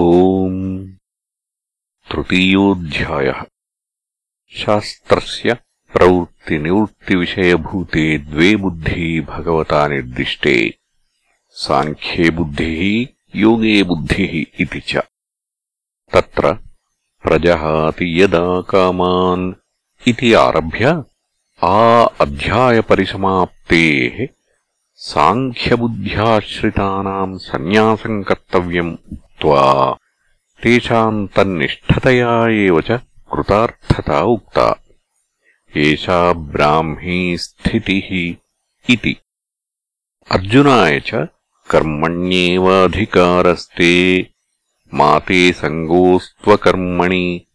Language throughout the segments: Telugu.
ओम् तृतीयोऽध्यायः। शास्त्रस्य प्रवृत्तिनिवृत्तिविषयभूते द्वे बुद्धी भगवता निर्दिष्टे। साङ्ख्ये बुद्धिः, योगे बुद्धिः इति च। तत्र प्रजहाति यदा कामान् इति आरभ्य आ अध्यायपरिसमाप्तेः साङ्ख्यबुद्ध्याश्रितानाम् सन्न्यासम् कर्तव्यम् उक्त्वा तेषाम् तन्निष्ठतया एव च कृतार्थता उक्ता। एषा ब्राह्मी स्थितिः इति। अर्जुनाय च कर्मण्येवाधिकारस्ते माते सङ्गोऽस्त्वकर्मणि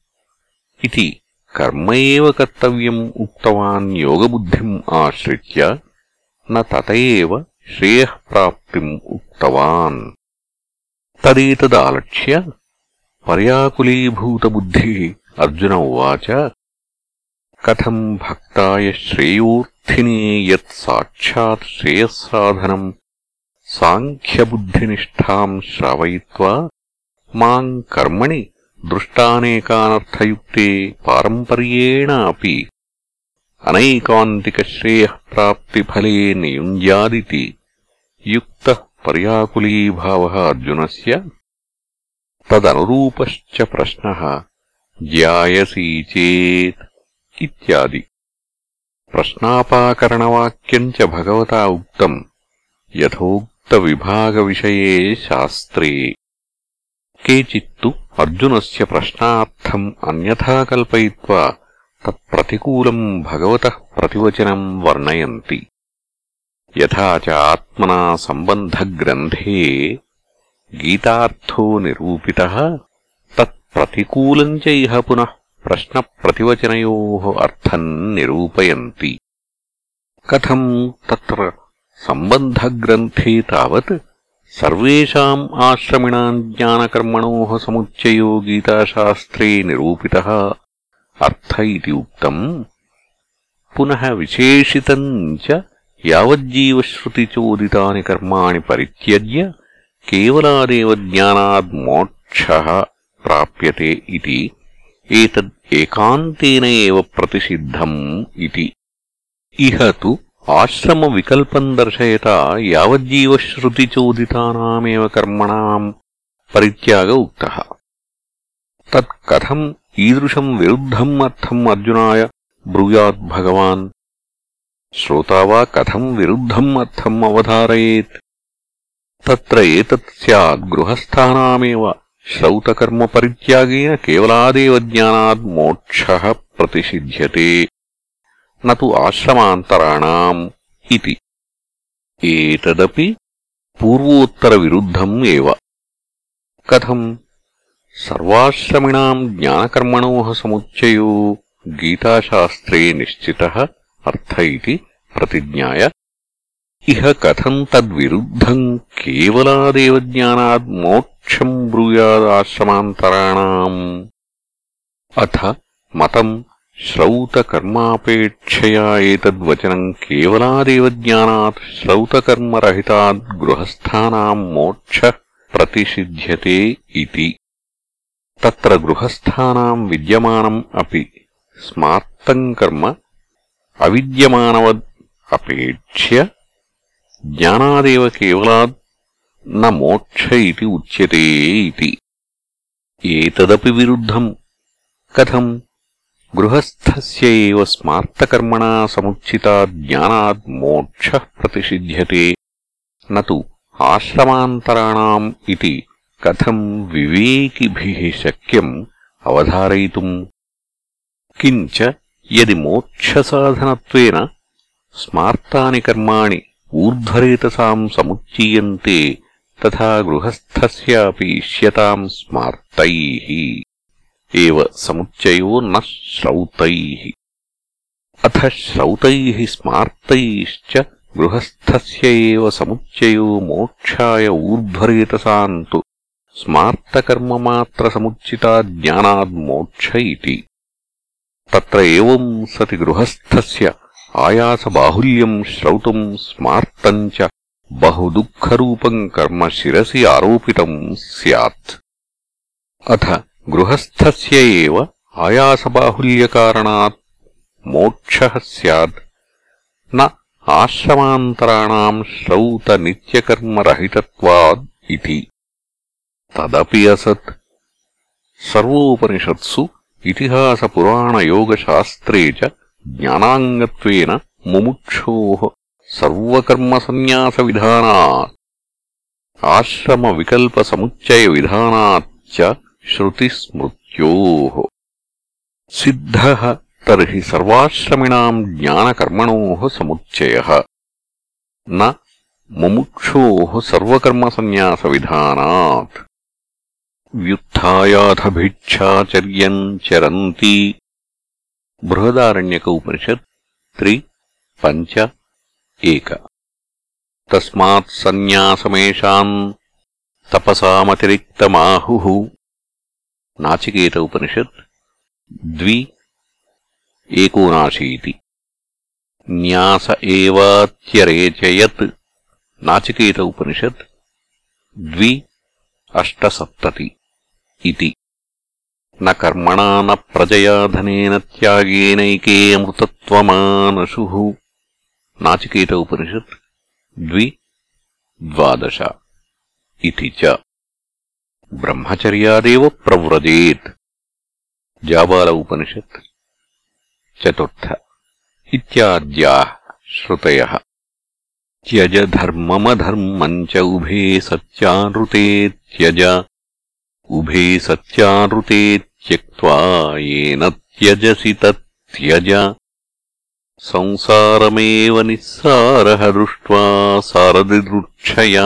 इति कर्म एव कर्तव्यम् उक्तवान् योगबुद्धिम् आश्रित्य न तत एव श्रेयःप्राप्तिम् उक्तवान् तदेतदालक्ष्य पर्याकुलीभूतबुद्धिः अर्जुन उवाच कथम् भक्ताय श्रेयोऽर्थिने यत् साक्षात् श्रेयःसाधनम् साङ्ख्यबुद्धिनिष्ठाम् श्रावयित्वा माम् कर्मणि दृष्टानेकानर्थयुक्ते पारम्पर्येण अपि अनैकान्तिकश्रेयःप्राप्तिफले नियुञ्जादिति युक्तः पर्याकुलीभावः अर्जुनस्य तदनुरूपश्च प्रश्नः ज्यायसी चेत् इत्यादि प्रश्नापाकरणवाक्यम् च भगवता उक्तम् यथोक्तविभागविषये शास्त्रे केचित्तु अर्जुनस्य प्रश्नार्थम् अन्यथा कल्पयित्वा तत्प्रतिकूलम् भगवतः प्रतिवचनम् वर्णयन्ति यथा च आत्मना सम्बन्धग्रन्थे गीतार्थो निरूपितः तत्प्रतिकूलम् च इह पुनः प्रश्नप्रतिवचनयोः अर्थम् निरूपयन्ति कथम् तत्र सम्बन्धग्रन्थे तावत् सर्वेषाम् आश्रमिणाम् ज्ञानकर्मणोः समुच्चयो गीताशास्त्रे निरूपितः अर्थ इति उक्तम् पुनः विशेषितम् च యావజ్జీవశ్రుతిచోదితాని కర్మాణి పరిత్యజ్య కేవలాదేవ జ్ఞానాద్ మోక్ష ప్రాప్యతే ఇది. ఏతద్ ఏకాంతేన ఏవ ప్రతిషిద్ధం ఇది. ఇహ తు ఆశ్రమ వికల్పం దర్శయత యావజ్జీవశ్రుతిచోదితానామేవ కర్మణాం పరిత్యాగ ఉక్త. తత్కథం ఈదృశం విరుద్ధం అర్థం అర్జునాయ బ్రూయాద్భగవాన్ श्रोता वा कथम् विरुद्धम् अर्थम् अवधारयेत् तत्र एतत् स्यात् गृहस्थानामेव श्रौतकर्मपरित्यागेन केवलादेव ज्ञानात् मोक्षः प्रतिषिध्यते न तु आश्रमान्तराणाम् इति एतदपि पूर्वोत्तरविरुद्धम् एव कथम् सर्वाश्रमिणाम् ज्ञानकर्मणोः समुच्चयो गीताशास्त्रे निश्चितः अर्थ इति प्रतिज्ञाय इह कथम् तद्विरुद्धम् केवलादेव ज्ञानात् मोक्षम् ब्रूयादाश्रमान्तराणाम् अथ मतम् श्रौतकर्मापेक्षया एतद्वचनम् केवलादेव ज्ञानात् श्रौतकर्मरहितात् गृहस्थानाम् मोक्षः प्रतिषिध्यते इति तत्र गृहस्थानाम् विद्यमानम् अपि स्मार्तम् कर्म అవిద్యమానవద్ అపేక్ష్య జ్ఞానాదేవ కేవలాద్ న మోక్ష ఇది ఉచ్యతే ఇది. ఏతదపి విరుద్ధం కథం గృహస్థస్య ఏవ స్మార్తకర్మణా సముచిత జ్ఞానాద్ మోక్ష ప్రతిషిధ్యతే. నతు ఆశ్రమాంతరాణాం ఇది కథం వివేకిభిః శక్యం అవధారయితుం. కించ యది మోక్షసాధనత్వేన స్మార్తాని కర్మాణి ఊర్ధ్వరేతసాం సముచ్చీయంతే తథా గృహస్థస్యాపి ఇష్యతాం స్మార్తైః. ఏవ సముచ్చయో న శ్రౌతైః. అథ శ్రౌతైః స్మార్తైశ్చ గృహస్థస్య ఏవ సముచ్చయో మోక్షాయ ఊర్ధ్వరేతసాం తు. స్మార్తకర్మమాత్రసముచ్చితాజ్ఞానాద్మోక్ష ఇతి. తత్ర ఏవం సతి గృహస్థస్య. ఆయాసబాహుల్యం శ్రౌతం స్మార్తం చ. బహుదుఃఖరూపం కర్మ శిరసి ఆరోపితం స్యాత్. అథ గృహస్థస్య ఏవ ఆయాసబాహుల్యకారణాత్ మోక్ష సద్ న ఆశ్రమాంతరాణం శ్రౌతనిత్యకర్మరహితత్వాద్ ఇది. తదపి అసత్. సర్వోపనిషత్సు सर्वोपनिषत्सु इतिहासपुराणयोगशास्त्रे च ज्ञानाङ्गत्वेन मुमुक्षोः सर्वकर्मसन्न्यासविधानात् आश्रमविकल्पसमुच्चयविधानाच्च श्रुतिस्मृत्योः सिद्धः तर्हि सर्वाश्रमिणाम् ज्ञानकर्मणोः समुच्चयः न मुमुक्षोः వ్యుత్యాథ భిక్షాచర్యం చరంతి బృహదారణ్యక ఉపనిషత్ త్రి పంచ ఏక తస్మాత్ సన్యాసమేషాం తపసామతిరిక్తమాహు నాచికేత ఉపనిషత్ ద్వి ఏకోనాశీతి న్యాస ఏవాచ్యరేచయత్ నాచికేత ఉపనిషత్ ద్వి అష్టసప్తతి इति। न कर्मणा न प्रजया धनेन त्यागेनैके अमृतत्वमानशुः। नाचिकेत उपनिषत् द्वि द्वादश इति च। ब्रह्मचर्यादेव प्रव्रजेत्। जाबाल उपनिषत् चतुर्थ इत्याद्याः श्रुतयः। त्यज धर्ममधर्मम् च उभे सत्यानृते त्यज। ఉభే సత్యానృతే త్యక్వా ఏన త్యజసి తత్యజ. సంసారమేవ నిస్సారః దృష్ట్వా సారదిదృక్షయా.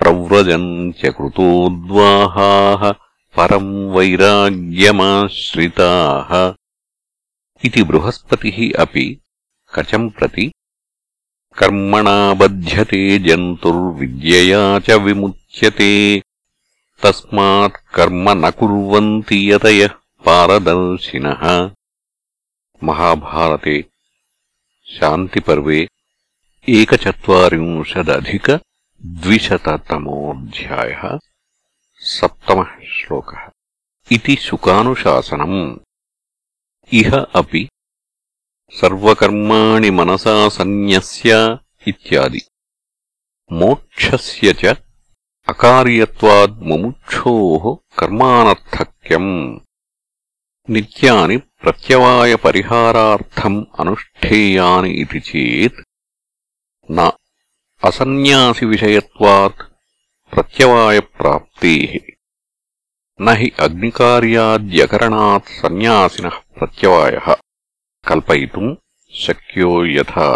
ప్రవ్రజంత్యకృతోద్వాహాः పరం వైరాగ్యమాశ్రితాः. ఇది బృహస్పతిः అపి కచం ప్రతి. కర్మణా బధ్యతే జంతుర్విద్యయా చ విముచ్యతే. तस्मात् कर्म न कुर्वन्ति यतयः पारदर्शिनः। महाभारते शान्तिपर्वे एकचत्वारिंशदधिकद्विशततमोऽध्यायः सप्तमः श्लोकः। इति शुकानुशासनम्। इह अपि सर्वकर्माणि मनसा सन्न्यस्य इत्यादि। मोक्षस्य च అకార్యత్వాద్ ముముక్షోః కర్మానర్థక్యम् నిత్యాని ప్రత్యవాయపరిహారాథం అనుష్ఠేయాని ఇది చేత్ న అసన్యాసివిషయత్వాత్ ప్రత్యవాయప్రాప్తేః నహి అగ్నికార్యాద్యకరణాత్ సన్యాసిన ప్రత్యవాయ కల్పయితుం శక్యో యథా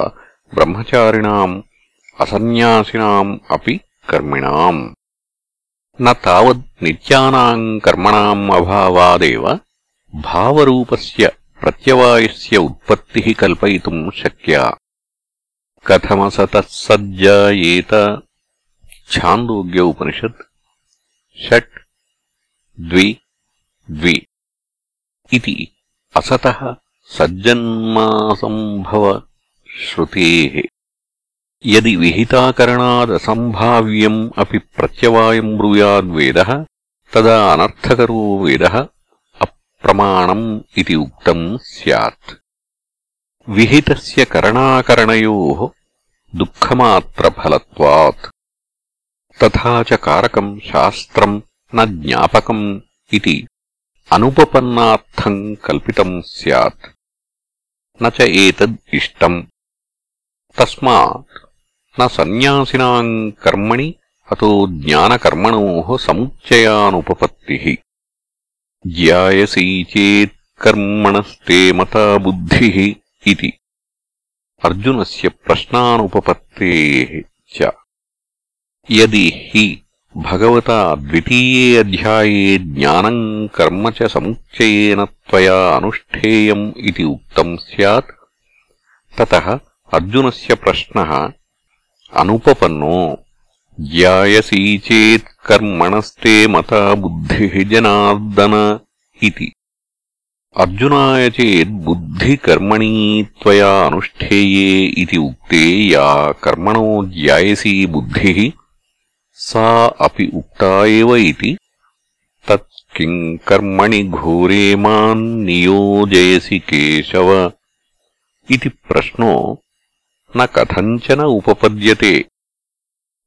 బ్రహ్మచారిణాం అసన్యాసినాం అపి కర్మిణాం न तावत् नित्यानाम् कर्मणाम् अभावादेव भावरूपस्य प्रत्यवायस्य उत्पत्तिः कल्पयितुम् शक्या कथमसतः सज्जायेत छान्दोग्य उपनिषत् षट् द्वि द्वि इति असतः सज्जन्मासम्भवश्रुतेः यदि యది విహితాకరణాదసంభావ్యం అపి ప్రత్యవాయం బ్రూయాద్వేద తదా అనర్థకరో వేద అప్రమాణం ఇది ఉక్తం సత్ విహితస్య కరణాకరణయో దుఃఖమాత్రఫలత్వాత్. తథా చ కారకం శాస్త్రం న జ్ఞాపకం ఇది అనుపపన్నార్థం కల్పితం స్యాత్. నచ ఏతద్ ఇష్టం. తస్మాత్ न సన్యాసినాం కర్మణి అతో జ్ఞానకర్మణో సముచ్చయానుపత్తి జ్యాయసీ చేత్కర్మణస్తే కర్మణస్తే మతా బుద్ధిః ఇది. అర్జునస్య ప్రశ్నానుపపత్తేః చ. యది హి భగవతా ద్వితీయే అధ్యాయే జ్ఞానం కర్మ చ సముచ్చయేన అనుష్ఠేయం ఇది ఉత్తం సత్ తర్జున ప్రశ్న అనుపపన్నో జ్యాయసీ చేత్కర్మణస్తే మత బుద్ధి జనార్దన ఇది. అర్జునాయ చేద్బుద్ధికర్మణీ త్వయా అనుష్ఠేయే ఇది ఉక్తే యా కర్మణో జ్యాయసీ బుద్ధి సా అపి ఉక్తా ఏవ ఇది. తత్కిం కర్మణి ఘోరే మాన్ నియోజయసి కేశవ. ఇది ప్రశ్నో न कथञ्चन उपपद्यते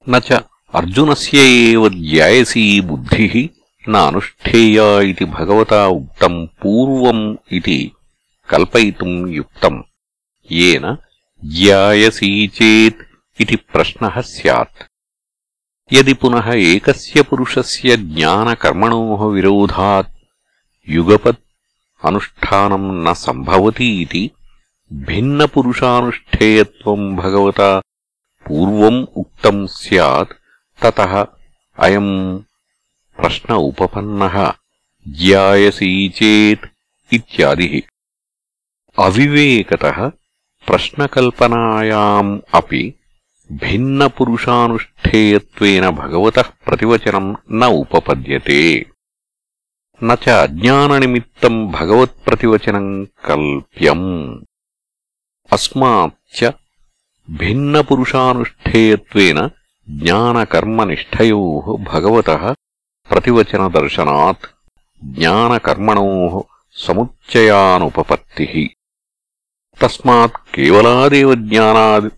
न च अर्जुनस्य एव ज्यायसी बुद्धिः न अनुष्ठेया इति भगवता उक्तम् पूर्वम् इति कल्पयितुम् युक्तम् येन ज्यायसी चेत् इति प्रश्नः स्यात् यदि पुनः एकस्य पुरुषस्य ज्ञानकर्मणोः विरोधात् युगपत् अनुष्ठानम् न सम्भवति इति భిన్నపురుషానుష్ఠేయత్వం భగవత పూర్వం ఉక్తం సత్ తత అయం ప్రశ్న ఉపపన్న జ్యాయసీ చేత్ ఇది అవివేకతః ప్రశ్నకల్పనా అపి భిన్నపురుషానుష్ఠేయత్వేన భగవత ప్రతివచనం న ఉపపద్యతే. నచ అజ్ఞాననిమిత్తం భగవత్ ప్రతివచనం కల్ప్యం. అస్మాచ్చ భిన్నపురుషానుష్ఠేయత్వేన జ్ఞానకర్మనిష్టయో భగవత ప్రతివచనదర్శనాత్ జ్ఞానకర్మణో సముచ్చయానుపపత్తిः తస్మాత్ కేవలాదేవ జ్ఞానాద్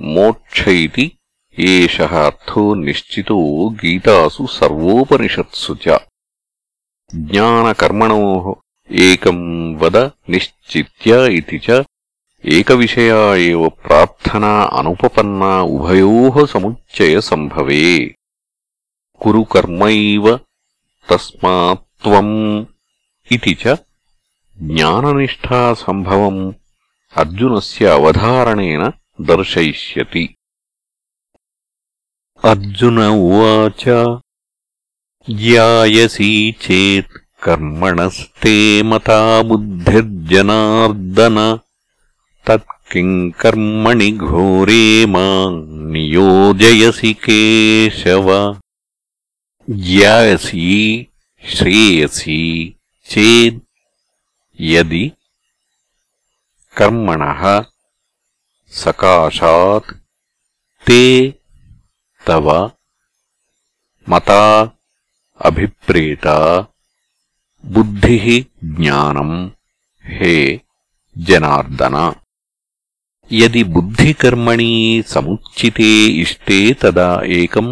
మోక్ష ఇది ఏషః అర్థో నిశ్చితో గీతాసు సర్వోపనిషత్సు జ్ఞానకర్మణో ఏకం వద నిశ్చిత్య ఇది చ ఏకవిషయా ఏవ ప్రార్థనా అనుపపన్నా ఉభయోః సముచ్చయ సంభవే. కురు కర్మైవ తస్మాత్వం ఇతి చ జ్ఞాననిష్టా సంభవం. అర్జునస్య అవధారణేన దర్శయిష్యతి. అర్జున ఉవాచ జ్యాయసీ చేత్ కర్మణస్తే మతా कर्मणि घोरे माम् नियोजयसि केशव। ज्यायसी श्रेयसी चेत् यदि कर्मणः सकाशात् ते तव मता अभिप्रेता बुद्धिः ज्ञानम् हे जनार्दन। यदि बुद्धिकर्मणि समुच्चिते इष्टे तदा एकम्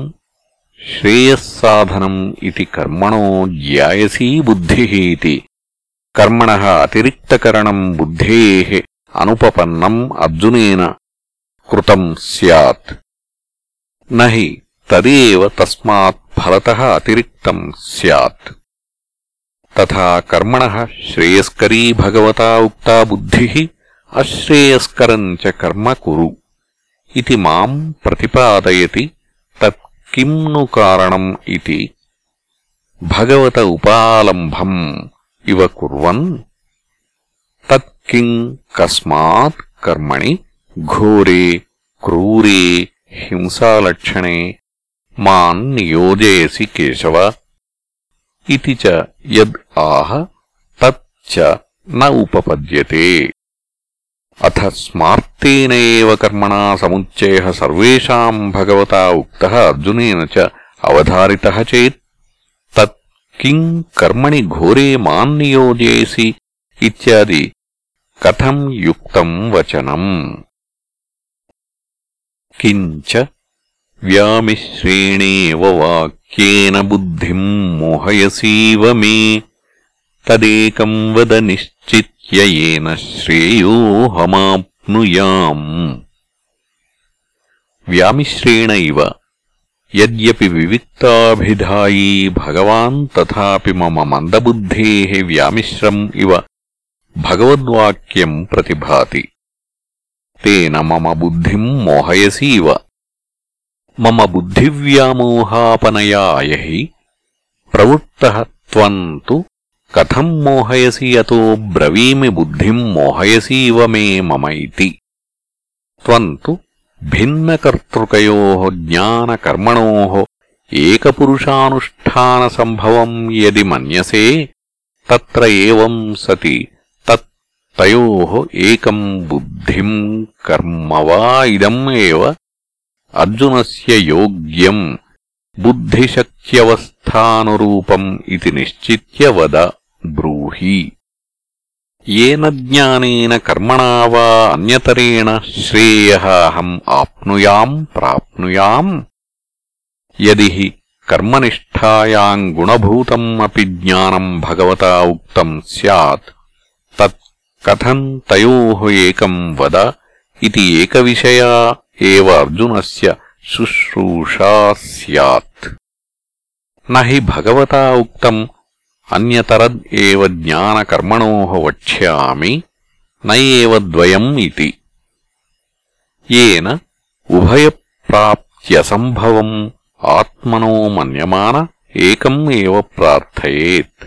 श्रेयःसाधनम् इति कर्मणो ज्यायसी बुद्धिः इति कर्मणः अतिरिक्तकरणम् बुद्धेः अनुपपन्नम् अर्जुनेन कृतम् स्यात् न हि तदेव तस्मात् फलतः अतिरिक्तम् स्यात् तथा कर्मणः श्रेयस्करी भगवता उक्ता అశ్రేయస్కరం చ కర్మ కురు. ఇది మాం ప్రతిపాదయతి తత్ కారణం ఇది. భగవత ఉపాలంభం ఇవ కుర్వన్. తత్కిం కస్మాత్ కర్మణి ఘోరే క్రూరే హింసాలక్షణే మాన్ నియోజయసి కేశవ. ఇది చద్ ఆహ తచ్చ న ఉపపద్యతే. అథ స్మార్తేన కర్మణ కర్మణా సముచ్చయ భగవత ఉక్త అర్జునేన అవధారి అవధారిత కర్మణి ఘోరే మాన్ నియోజేసి ఇది కథం యుక్తం వచనం. కించ వ్యామిశ్రేణేవ వాక్యేన బుద్ధిం మోహయసీవ మే. తదేకం వద నిశ్చిత్ యేన శ్రేయోహమాప్నుయాం వ్యామిశ్రేణ ఇవ యద్యపి వివిక్తాభిధాయీ భగవాన్ తథాపి మమ మందబుద్ధేః వ్యామిశ్రం ఇవ భగవద్వాక్యం ప్రతిభాతి. తేన మమ బుద్ధిం మోహయసీవ మమ బుద్ధివ్యామోహాపనయాయ ప్రవృత్త త్వం తు కథం మోహయసి అతో బ్రవీమి బుద్ధిం మోహయసీవ మే మమ ఇతి త్వం భిన్నకర్తృకయో జ్ఞానకర్మణో ఏకపురుషానుష్ఠానసంభవం యది మన్యసే తత్ర ఏవం సతి తయో ఏకం బుద్ధిం కర్మ వా ఇదం ఏవ యోగ్యం బుద్ధిశక్త్యవస్థానురూపం ఇది నిశ్చిత్య వద బ్రూహి येन ज्ञानेन कर्मणा वा अन्यतरेण श्रेयः अहम् आप्नुयाम् प्राप्नुयाम् यदि हि कर्मनिष्ठायाम् गुणभूतम् अपि ज्ञानम् भगवता उक्तम् स्यात् तत् कथम् तयोः एकम् वद इति एकविषया एव अर्जुनस्य शुश्रूषा स्यात् न हि भगवता उक्तम् अन्यतरद् एव ज्ञानकर्मणोः वक्ष्यामि न एव द्वयम् इति येन उभयप्राप्त्यसम्भवम् आत्मनो मन्यमान एकम् एव प्रार्थयेत्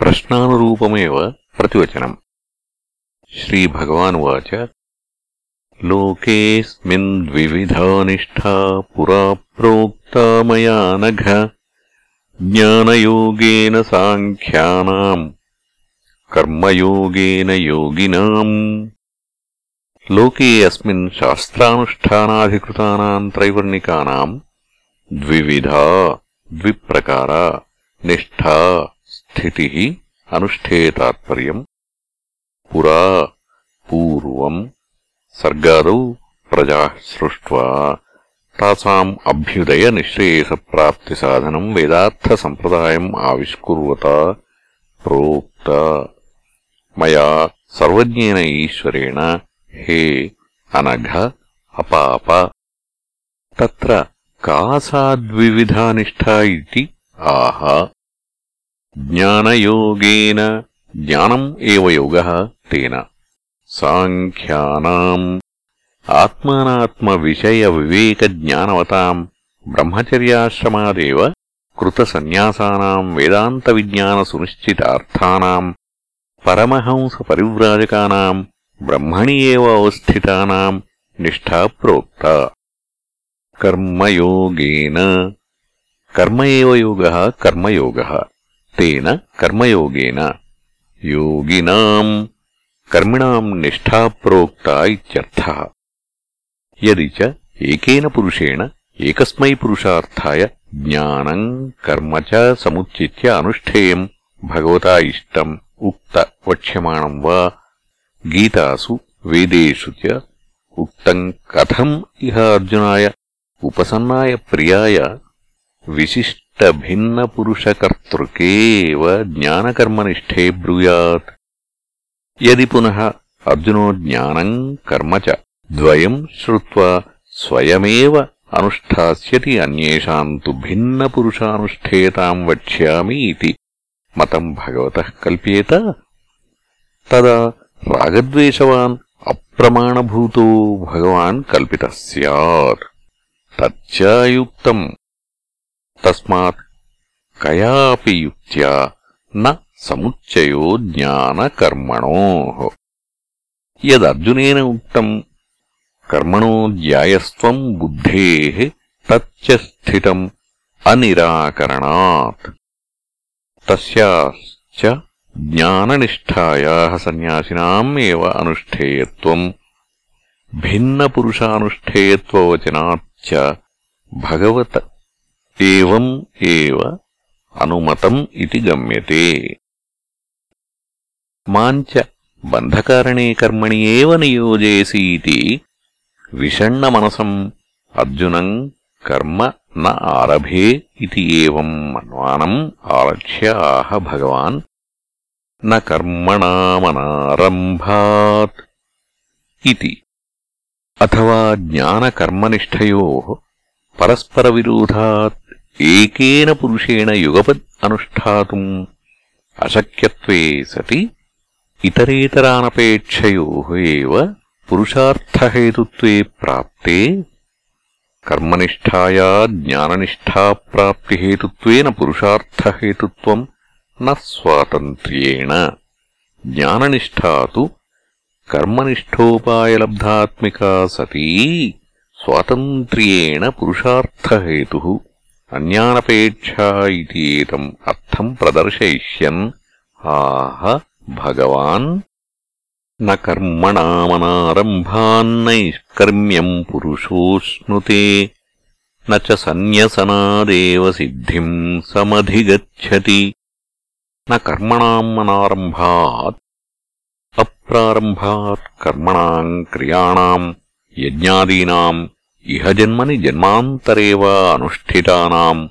प्रश्नानुरूपमेव प्रतिवचनम् श्रीभगवानुवाच लोकेऽस्मिन् द्विविधा निष्ठा पुरा प्रोक्ता मया नघ ज्ञानयोगेन साङ्ख्यानाम् कर्मयोगेन योगिनाम् लोके अस्मिन् शास्त्रानुष्ठानाधिकृतानाम् त्रैवर्णिकानाम् द्विविधा द्विप्रकारा निष्ठा स्थितिः अनुष्ठेयतात्पर्यम् पुरा पूर्वम् सर्गादौ प्रजाः सृष्ट्वा तासाम् తాసాం అభ్యుదయ నిశ్రేయస ప్రాప్తి సాధనం వేదార్థ సంప్రదాయం ఆవిష్కుర్వత ప్రోక్త మయా సర్వజ్ఞేన ఈశ్వరేణ హే అనఘ అపాప తత్ర కాసాద్వివిధానిష్టా ఇది ఆహ జ్ఞానయోగేన జ్ఞానం ఏవ యోగ తేన సాంఖ్యానాం आत्मानात्मविषयविवेकज्ञानवताम् ब्रह्मचर्याश्रमादेव कृतसन्न्यासानाम् वेदान्तविज्ञानसुनिश्चितार्थानाम् परमहंसपरिव्राजकानाम् ब्रह्मणि एव अवस्थितानाम् निष्ठा प्रोक्ता कर्मयोगेन कर्म एव योगः कर्मयोगः तेन कर्मयोगेन योगिनाम् कर्मिणाम् निष्ठा प्रोक्ता इत्यर्थः यदि च एकेन पुरुषेण एकस्मै पुरुषार्थाय ज्ञानम् कर्म च समुच्चित्य अनुष्ठेयम् भगवता इष्टम् उक्त वक्ष्यमाणम् वा गीतासु वेदेषु च उक्तम् कथम् इह अर्जुनाय उपसन्नाय प्रियाय विशिष्टभिन्नपुरुषकर्तृके एव ज्ञानकर्मनिष्ठे ब्रूयात् यदि पुनः अर्जुनो ज्ञानम् कर्म च ద్వయం శ్రుత్వా స్వయమే అనుష్ఠాస్యతి అన్యేషాం తు భిన్నపురుషానుష్ఠేతాం వక్ష్యామి ఇది మతం భగవత కల్ప్యేత। తదా రాగద్వేషవాన్ అప్రమాణభూతో భగవాన్ కల్పిత స్యాత్। తచ్చాయుక్తం। తస్మాత్ కయాపి యుక్త్యా న సముచ్చయో జ్ఞానకర్మణో। యదర్జునేన ఉక్తం उक्तम् कर्मणो ज्यायस्त्वम् बुद्धेः तच्च स्थितम् अनिराकरणात् तस्याश्च ज्ञाननिष्ठायाः सन्न्यासिनाम् एव अनुष्ठेयत्वम् भिन्नपुरुषानुष्ठेयत्ववचनाच्च भगवत एवम् एव अनुमतम् इति गम्यते माम् च बन्धकारणे कर्मणि एव విషణ్ణమనసం అర్జునం కర్మ న ఆరభే ఇది ఏం మన్వానం ఆలక్ష్య ఆహ భగవాన్ న ఇది. అథవా జ్ఞానకర్మనిష్టయో పరస్పర విరోధాత్ ఏకేన పురుషేణ యుగపద్ అనుష్ఠాతు అశక్యే సతి ఇతరేతరానపేక్షయో పురుషార్థహేతుత్వే ప్రాప్తే కర్మనిష్టాయా జ్ఞాననిష్టాప్రాప్తిహేతుత్వేన పురుషార్థహేతుత్వం న స్వాతంత్ర్యేణ. జ్ఞాననిష్టా కర్మనిష్టోపాయలబ్ధాత్మికా సతీ స్వాతంత్ర్యేణ పురుషార్థహేతు. అన్యానపేక్షా అర్థం ప్రదర్శయిష్యన్. ఆహ భగవాన్. न कर्मणामनारम्भान्नैष्कर्म्यम् पुरुषोऽश्नुते न च सन्न्यसनादेव सिद्धिम् समधिगच्छति न कर्मणाम् अनारम्भात् अप्रारम्भात् कर्मणाम् क्रियाणाम् यज्ञादीनाम् इह जन्मनि जन्मान्तरे वा अनुष्ठितानाम्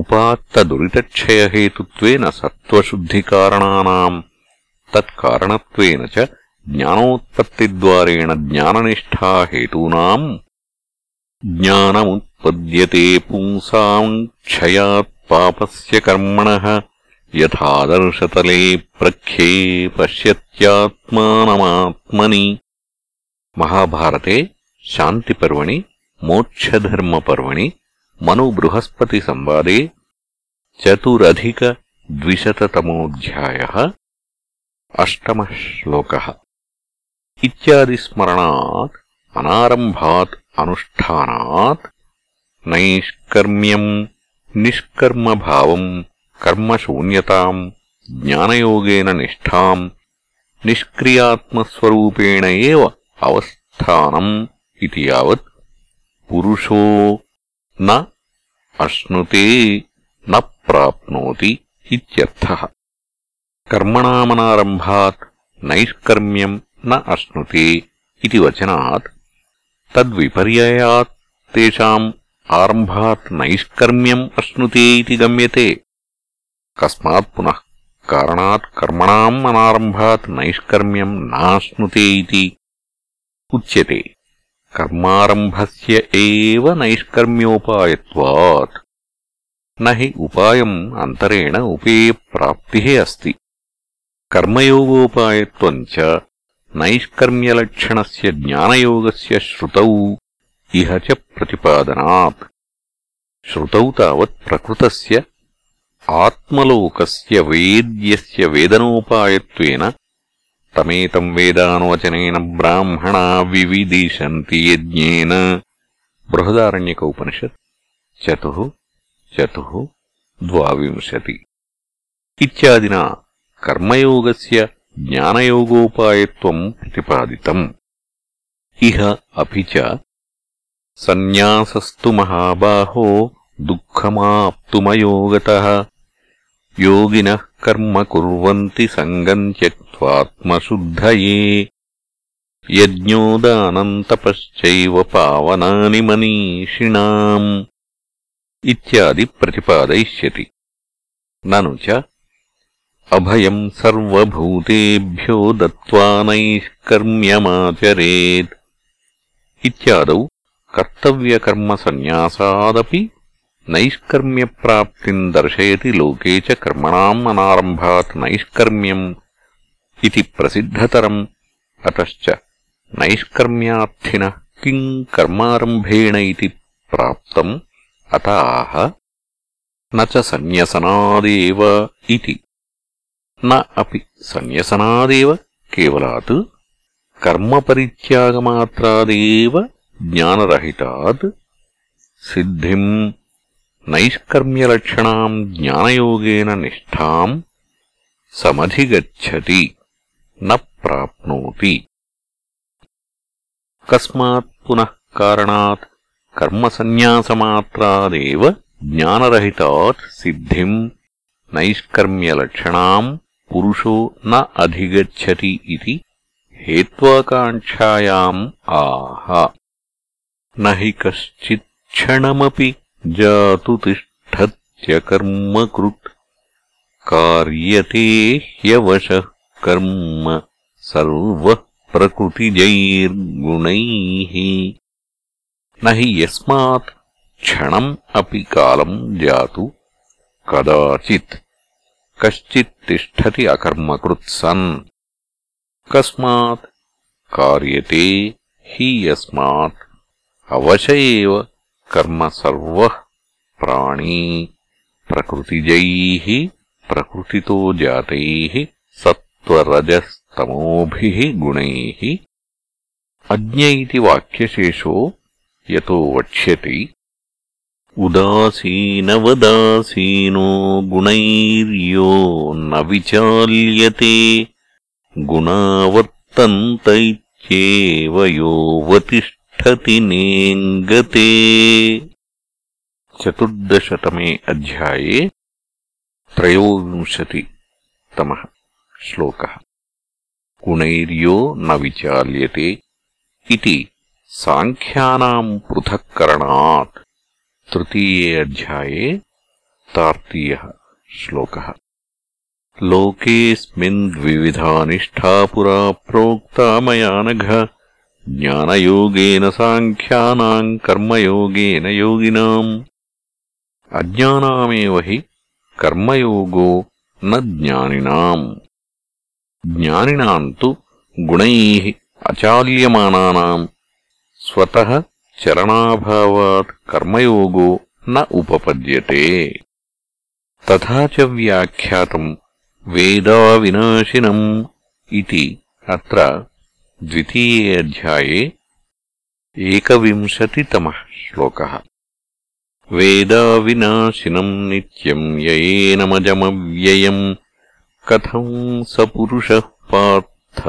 उपात्तदुरितक्षयहेतुत्वेन सत्त्वशुद्धिकारणानाम् तत्ण तत्कारणत्वेन च हेतूना ज्ञाननिष्ठा हेतूनाम् ज्ञानमुत्पद्यते पुंसाम् क्षयात् पापस्य कर्मणः यथादर्शतले प्रख्ये पश्यत्यात्मानमात्मनि महाभारते शान्तिपर्वणि, मोक्षधर्मपर्वणि, मनुबृहस्पतिसंवादे चतुरधिकद्विशततमोऽध्यायः। అష్టమः శ్లోకः ఇత్యాదిస్మరణాత్ అనారంభాత్ అనుష్ఠానాత్ నైష్కర్మ్యం నిష్కర్మభావం కర్మశూన్యతాం జ్ఞానయోగేన నిష్టాం నిష్క్రియాత్మస్వరూపేణ ఏవ అవస్థానం ఇది యావత్ పురుషో న అశ్నుతే న ప్రాప్నోతి ఇత్యర్థః కర్మణామనారంభాత్ నైష్కర్మ్యం న అశ్నుతే ఇది వచనాత్ తద్విపర్యయాత్ తేషాం ఆరంభాత్ నైష్కర్మ్యం అశ్నుతే ఇది గమ్యతే కస్మాత్ పునః కారణాత్ కర్మణాం అనారంభాత్ నైష్కర్మ్యం నాశ్నుతే ఇది ఉచ్యతే కర్మారంభస్య ఏవ నైష్కర్మ్యోపాయత్వాత్ నహి ఉపాయం అంతరేణ ఉపేయ ప్రాప్తిః అస్తి కర్మయోగోపాయత్వంచ నైష్కర్మ్యలక్షణస్య జ్ఞానయోగస్య శ్రుతౌ ఇహ చ ప్రతిపాదనాత్ శ్రుతౌ తావత్ ప్రకృతస్య ఆత్మలోకస్య వేద్యస్య వేదనోపాయత్వేన తమేతం వేదానోచనేన బ్రాహ్మణ వివిదిశంతి యజ్ఞేన బృహదారణ్యక ఉపనిషత్ చతు చతు ద్వావింశతి ఇత్యాదినా కర్మయోగస్య జ్ఞానయోగోపాయత్వం ప్రతిపాదితం ఇహ అపి చ సన్యాసస్తు మహాబాహో దుఃఖమాప్తుమయోగత యోగినః కర్మ కుర్వంతి సంగం త్యక్త్వాత్మశుద్ధయే యజ్ఞోదానంతపశ్చైవ పావనాని మనీషిణాం ఇత్యాది ప్రతిపాదయిష్యతి నను చ अभयम् सर्वभूतेभ्यो दत्त्वा नैष्कर्म्यमाचरेत् इत्यादौ कर्तव्यकर्मसन्न्यासादपि नैष्कर्म्यप्राप्तिम् दर्शयति लोके च कर्मणाम् अनारम्भात् नैष्कर्म्यम् इति प्रसिद्धतरम्। अतश्च नैष्कर्म्यार्थिनः किम् कर्मारम्भेण इति प्राप्तम् अत न च सन्न्यसनादेव इति। न अपि सन्न्यसनादेव केवलात् कर्मपरित्यागमात्रादेव ज्ञानरहितात् सिद्धिम् नैष्कर्म्यलक्षणाम् ज्ञानयोगेन निष्ठाम् समधिगच्छति न प्राप्नोति कस्मात् पुनः कारणात् कर्मसन्न्यासमात्रादेव ज्ञानरहितात् सिद्धिम् नैष्कर्म्यलक्षणाम् पुरुषो न अधिगच्छति इति हेत्वाकाङ्क्षायाम् आह। न हि कश्चित्क्षणमपि जातु तिष्ठत्यकर्मकृत्। कार्यते ह्यवशः कर्म सर्वः प्रकृतिजैर्गुणैः न हि यस्मात् क्षणम् अपि कालम् जातु कदाचित्। कश्चित् तिष्ठति अकर्मकृत् सन् कस्मात् कार्यते हि यस्मात्। अवश एव कर्म सर्वः प्राणी। प्रकृतिजैः प्रकृतितो जातैः सत्त्वरजस्तमोभिः गुणैः। अज्ञ इति वाक्यशेषो यतो वक्ष्यति। उदासीनवदासीनो गुणैर्यो न विचाल्यते गुणावर्तन्त इत्येव योऽवतिष्ठति नेङ्गते चतुर्दशतमे अध्याये त्रयोविंशतितमः श्लोकः गुणैर्यो न विचाल्यते इति साङ्ख्यानाम् पृथक्करणात् तृतीये अध्याये तार्तीयः श्लोकः लोकेऽस्मिन्द्विविधानिष्ठा पुरा प्रोक्ता मया नघ ज्ञानयोगेन साङ्ख्यानाम् कर्मयोगेन योगिनाम् अज्ञानामेव हि कर्मयोगो न ज्ञानिनाम् ज्ञानिनाम् तु गुणैः अचाल्यमानानाम् स्वतः चरणाभावात् कर्मयोगो न उपपद्यते तथा च व्याख्यातम् वेदाविनाशिनम् इति अत्र द्वितीये अध्याये एकविंशतितमः श्लोकः वेदाविनाशिनम् नित्यम् ययेनमजमव्ययम् कथम् स पुरुषः पार्थ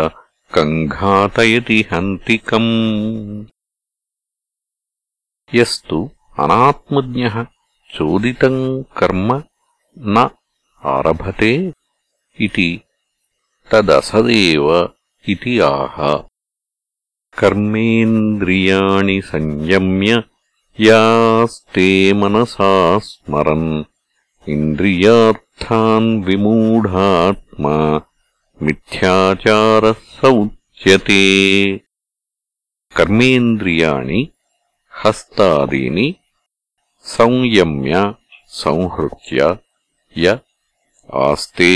कङ्घातयति हन्तिकम् यस्तु अनात्मज्ञः चोदितम् कर्म न आरभते इति तदसदेव इति आह। कर्मेन्द्रियाणि संयम्य यास्ते मनसा स्मरन्। इन्द्रियार्थान् विमूढात्मा मिथ्याचारः स उच्यते कर्मेन्द्रियाणि हस्तादीनि संयम्य संहृत्य य आस्ते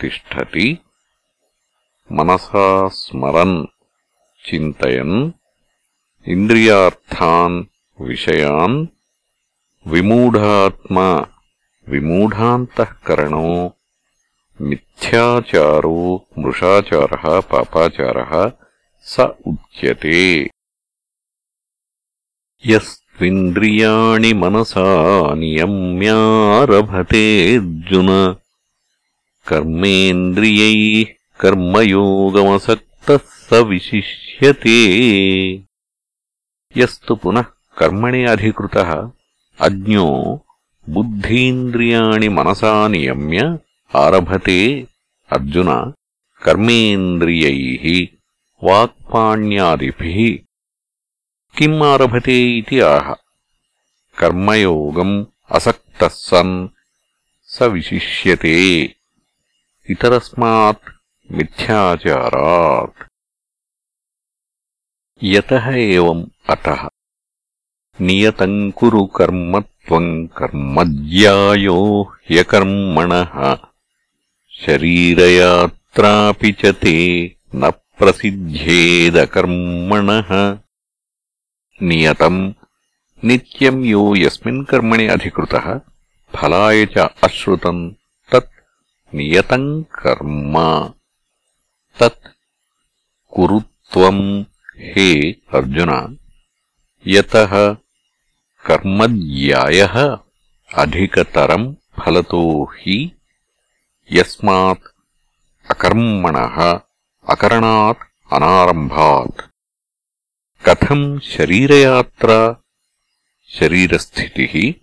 तिष्ठति मनसा स्मरन् चिन्तयन् इन्द्रियार्थान् विषयान् विमूढात्मा विमूढान्तःकरणो मिथ्याचारो मृषाचारः पापाचारः स उच्यते। यस्त्विन्द्रियाणि मनसा नियम्यारभतेऽर्जुन कर्मेन्द्रियैः कर्मयोगमसक्तः स विशिष्यते। यस्तु पुनः कर्मणि अधिकृतः। अज्ञो बुद्धीन्द्रियाणि मनसा नियम्य आरभते। अर्जुन, कर्मेन्द्रियैः वाक्पाण्यादिभिः किम् आरभते इति आह। कर्मयोगम् असक्तः सन् स विशिष्यते इतरस्मात् मिथ्याचारात्। यतः एवम् अतः। नियतम् कुरु कर्म त्वम् कर्मज्यायो ह्यकर्मणः। शरीरयात्रापि च ते न प्रसिद्ध्येदकर्मणः नियतम्। नित्यम् यो यस्मिन् कर्मणि अधिकृतः फलाय च अश्रुतम् तत् नियतम् कर्म। तत् कुरु त्वम् हे अर्जुन यतः कर्मज्यायः अधिकतरम् फलतो हि यस्मात् अकर्मणः अकरणात् अनारम्भात् కథం శరీరయాత్ర శరీరస్థితి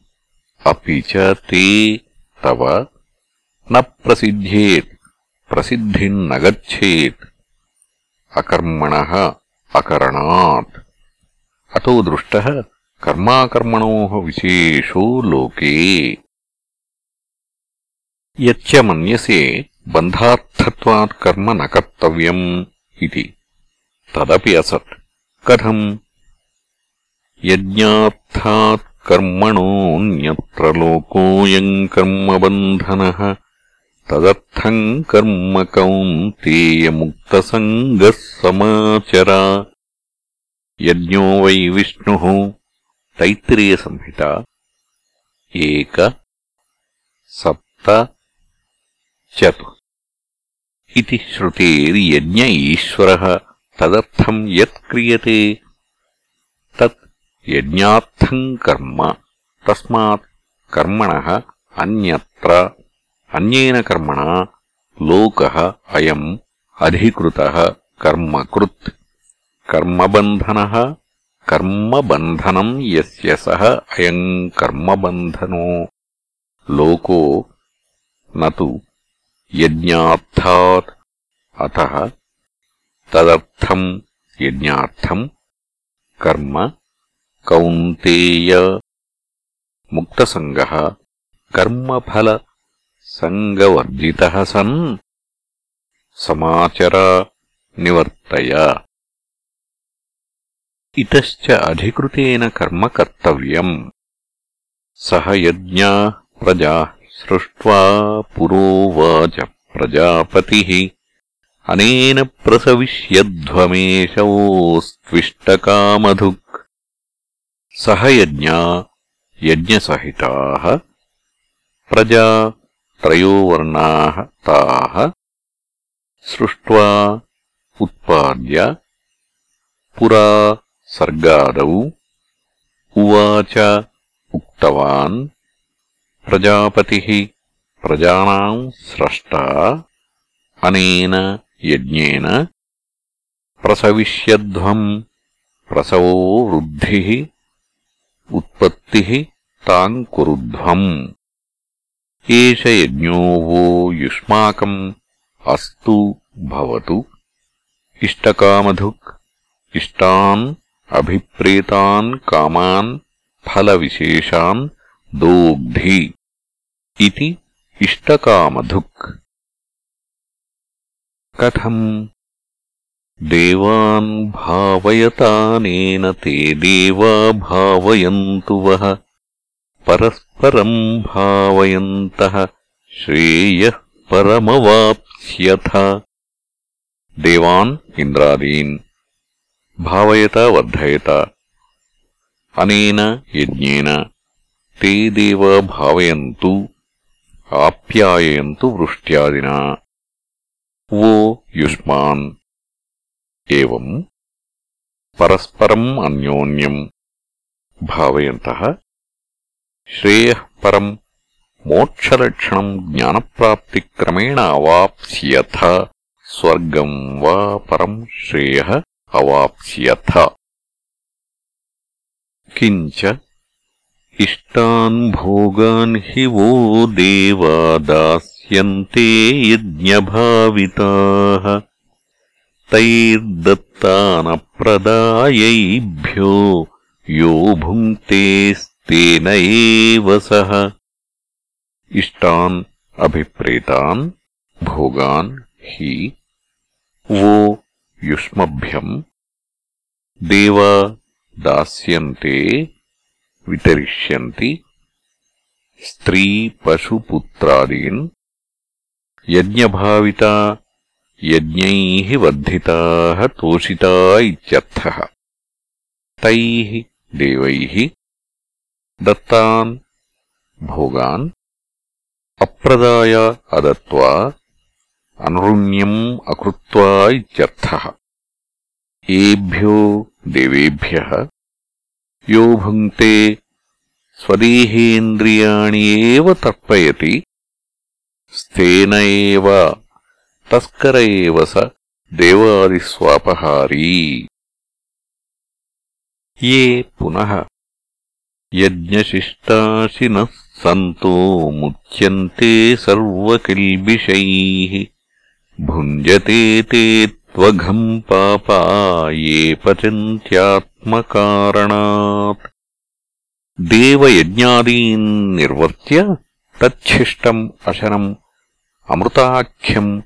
అపి చ తే తవ న ప్రసిద్ధేత్ ప్రసిద్ధిన్న గచ్చేత్ అకర్మణ అకరణాత్ అతో దృష్ట కర్మాకర్మణో విశేషో లోకే యచ్చ మన్యసే బంధార్థత్వాత్ కర్మ న కర్తవ్యం ఇది. తదపి అసత్. कथम् यज्ञार्थात् कर्मणोऽन्यत्र लोकोऽयम् कर्मबन्धनः तदर्थम् कर्म कौन्तेयमुक्तसङ्गः समाचर। यज्ञो वै विष्णुः तैत्तिरीयसंहिता एक सप्त चतु। इति श्रुतेर्यज्ञ ईश्वरः తదర్థం యత్క్రియతే తత్ యజ్ఞార్థం కర్మ. తస్మాత్ కర్మణ అన్యత్ర. అన్యేన కర్మణ లోక అయం అధికృత కర్మకృత్. కర్మబంధన కర్మబంధనం యస్య సహ అయం కర్మబంధనో. లోకో నతు యజ్ఞార్థాత్. అత తదర్థం యజ్ఞార్థం. కర్మ కౌంతేయ ముక్తసంగ కర్మఫల సంగవర్జితः సన్. సమాచర నివర్తయ. ఇతశ్చ అధికృతేన కర్మ కర్తవ్యం. సహ యజ్ఞా ప్రజా సృష్ట్వా పురోవాచ ప్రజాపతి. అనేన ప్రసవిష్యధ్వమేషవోస్త్విష్టకామధుక్ సహ యజ్ఞా యజ్ఞసహితాः ప్రజా త్రయో వర్ణాः తాः సృష్ట్వా ఉత్పాద్య పురా సర్గాదౌ ఉవాచ ఉక్తవాన్ ప్రజాపతి ప్రజానాం స్రష్టా అనేన యజ్ఞేన ప్రసవిష్యధ్వం ప్రసవో వృద్ధి ఉత్పత్తి తాం కురుధ్వం. ఏష యజ్ఞో వో యుష్మాకం అస్తు భవతు. ఇష్టకామధుక్ ఇష్టాన్ అభిప్రేతాన్ కామాన్ ఫలవిశేషాన్ దోగ్ధి. ఇది ఇష్టకామధుక్ कथम्? देवान् भावयतानेन ते देवा भावयन्तु वः। परस्परम् भावयन्तः श्रेयः परमवाप्स्यथ। देवान् इन्द्रादीन् भावयत वर्धयत। अनेन यज्ञेन ते देवा भावयन्तु आप्याययन्तु वृष्ट्यादिना। वो युष्मान्। एवम्। परस्परम् अन्योन्यम्। भावयन्तः। श्रेयः परम्। मोक्षलक्षणम् ज्ञानप्राप्तिक्रमेण अवाप्स्यथ। स्वर्गम् वा परम् श्रेयः अवाप्स्यथ। किञ्च। इष्टान् भोगान् हि वो देवा यन्ते यज्ञभाविताः। तैर्दत्तानप्रदायैभ्यो यो भुङ्क्तेस्तेन एव सः। इष्टान् अभिप्रेतान् भोगान् हि वो युष्मभ्यम्। देवा दास्यन्ते वितरिष्यन्ति। स्त्रीपशुपुत्रादीन् यज्ञभाविता, यज्ञैः वर्धिताः, तोषिता इत्यर्थः। तैः, देवैः, दत्तान्, भोगान्, अप्रदाय अदत्त्वा, अनुरुण्यम् अकृत्वा इत्यर्थः। एभ्यो देवेभ्यः, यो भुङ्क्ते स्वदेहेन्द्रियाणि एव तर्पयति। తేన తస్కర స దేవాదిస్వాపహారీ ఏ పునః యజ్ఞశిష్టాశిన సంతో ముచ్యంతే సర్వకిల్బిషైः. భుంజతే తే త్వఘం పాపా ఏ పచంత్యాత్మకారణాత్. దేవయజ్ఞాదీన్ నిర్వర్త్య తచ్ఛిష్టం అశనం అమృతాఖ్యం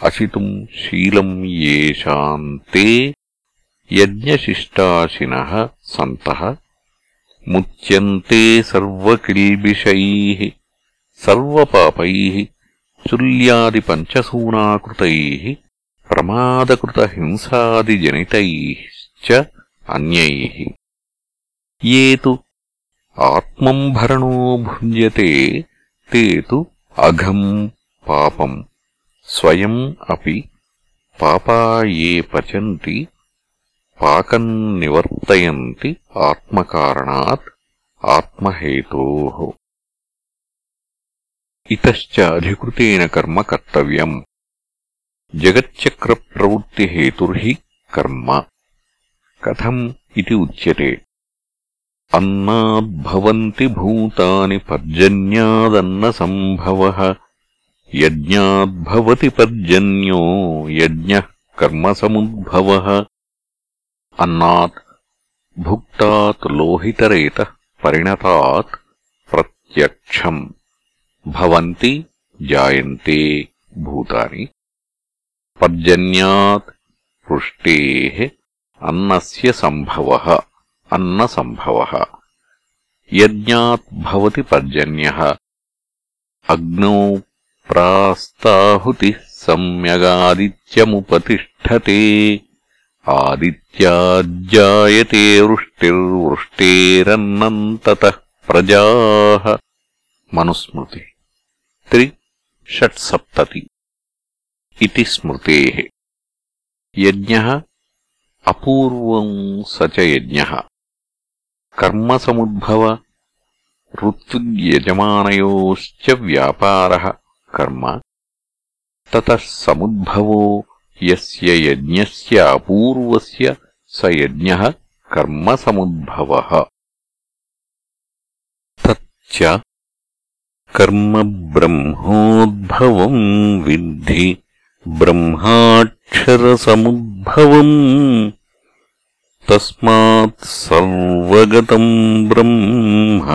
అసితు శీలం యేషాంతే యజ్ఞశిష్టాశిన సంత ముచ్యంతే సర్వకిల్బిషై సర్వపాపై చుల్యాదిపంచసూనాకృతై ప్రమాదకృతహింసాదిజనితైశ్చ అన్యైః ఏ తు ఆత్మంభరణో భుంజతే తే అఘం పాపం. స్వయం అపి పాపాయే పచంతి పాకం నివర్తయంతి ఆత్మకారణాత్ ఆత్మహేతో. ఇతశ్చ అధికృతేన కర్మ కర్తవ్యం. జగచ్చక్ర జగచ్చక్రప్రవృత్తిహేతుర్హి కర్మ. కథం ఇది ఉచ్యతే. అన్నాద్భవంతి భూతాని పర్జన్యాదన్న పర్జన్యాదన్నసంభవ. यज्ञाद्भवति पर्जन्यो, यज्ञः कर्मसमुद्भवः अन्नात् भुक्तात् लोहितरेतः परिणतात् प्रत्यक्षम्। भवन्ति जायन्ते भूतानि। पर्जन्यात् वृष्टेः अन्नस्य सम्भवः, अन्नसम्भवः। यज्ञात् भवति पर्जन्यः। अग्नौ प्रास्ताहुतिः सम्यगादित्यमुपतिष्ठते आदित्याज्जायते वृष्टिर्वृष्टेरन्नम् ततः प्रजाः मनुस्मृति त्रि षट्सप्तति इति स्मृतेः यज्ञः अपूर्वम् स च यज्ञः कर्मसमुद्भव ऋत्विग्यजमानयोश्च व्यापारः कर्म? ततः समुद्भवो यस्य यज्ञस्य अपूर्वस्य स यज्ञः कर्मसमुद्भवः तच्च कर्म ब्रह्मोद्भवम् विद्धि ब्रह्माक्षरसमुद्भवम् तस्मात् सर्वगतम् ब्रह्म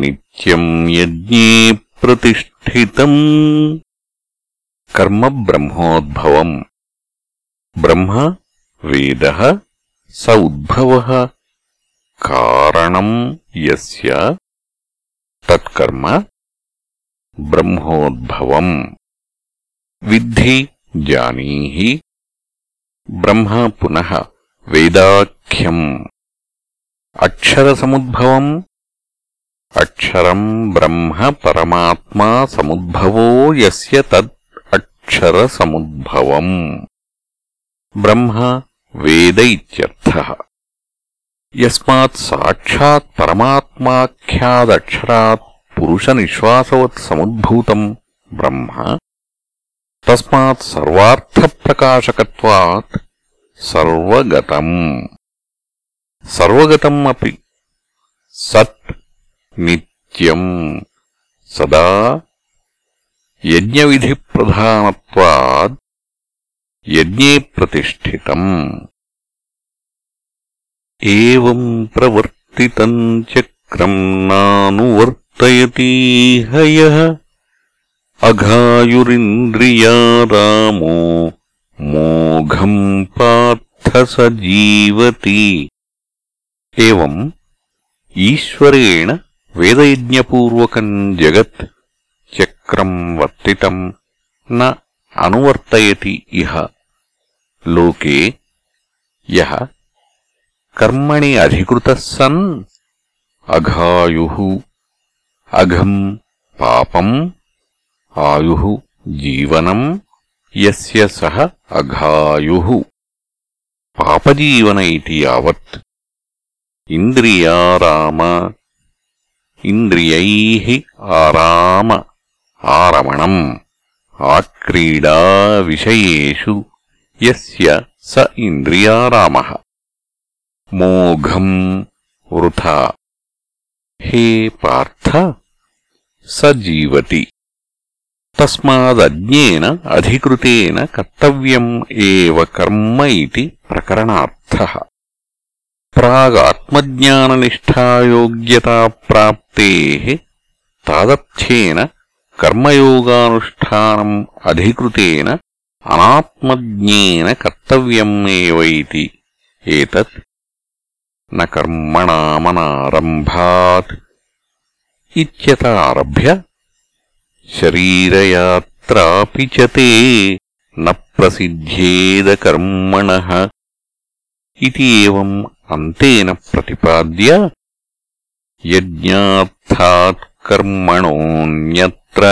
नित्यम् यज्ञे प्रतिष्ठितम् कर्म ब्रह्मोद्भवम् ब्रह्म वेदः स उद्भवः कारणम् यस्य तत्कर्म ब्रह्मोद्भवम् विद्धि जानीहि ब्रह्म पुनः वेदाख्यम् अक्षरसमुद्भवम् అక్షరం బ్రహ్మ పరమాత్మా సముద్భవో యస్య తద్ అక్షరసముద్భవం బ్రహ్మ వేద ఇత్యర్థः. యస్మాత్ సాక్షాత్ పరమాత్మాఖ్యాదక్షరాత్ పురుష నిశ్వాసవత్ సముద్భూతం బ్రహ్మ. తస్మాత్ సర్వార్థ ప్రకాశకత్వాత్ సర్వగతం. సర్వగతం అపి. సత్ నిత్యం సదా యజ్ఞవిధిప్రధానత్వాద్ యజ్ఞే ప్రతిష్ఠితम् ఏం ప్రవర్తితం చక్రం నానువర్తయతీహ యః అఘాయురింద్రియా రామో మోఘం పార్థ స జీవతి ఏవం ఈశ్వరేణ వేదయజ్ఞపూర్వకం జగత్ చక్రం వర్తితం న అనువర్తయతి ఇహ. లోకే యహ. కర్మణి అధికృత సన్ అఘాయు. అఘం పాపం ఆయు జీవనం ఎస్య సహ అఘాయు. పాపజీవన ఇది యావత్. ఇంద్రియారామ ఇంద్రియైః ఆరామ ఆరమణం ఆక్రీడా విషయూ యస్య స ఇంద్రియారామః. మోఘం వృథా. హే పార్థ స జీవతి తస్మాదజ్ఞేన అధికృతేన కర్తవ్యం ఏవ కర్మ ఇది ప్రకరణార్థ. प्रागात्मज्ञाननिष्ठायोग्यताप्राप्तेः तादर्थ्येन कर्मयोगानुष्ठानम् अधिकृतेन अनात्मज्ञेन कर्तव्यम् एव इति एतत् न कर्मणामनारम्भात् इत्यतारभ्य शरीरयात्रापि च ते न प्रसिद्ध्येदकर्मणः इति एवम् अन्तेन प्रतिपाद्य यज्ञार्थात् कर्मणोऽन्यत्र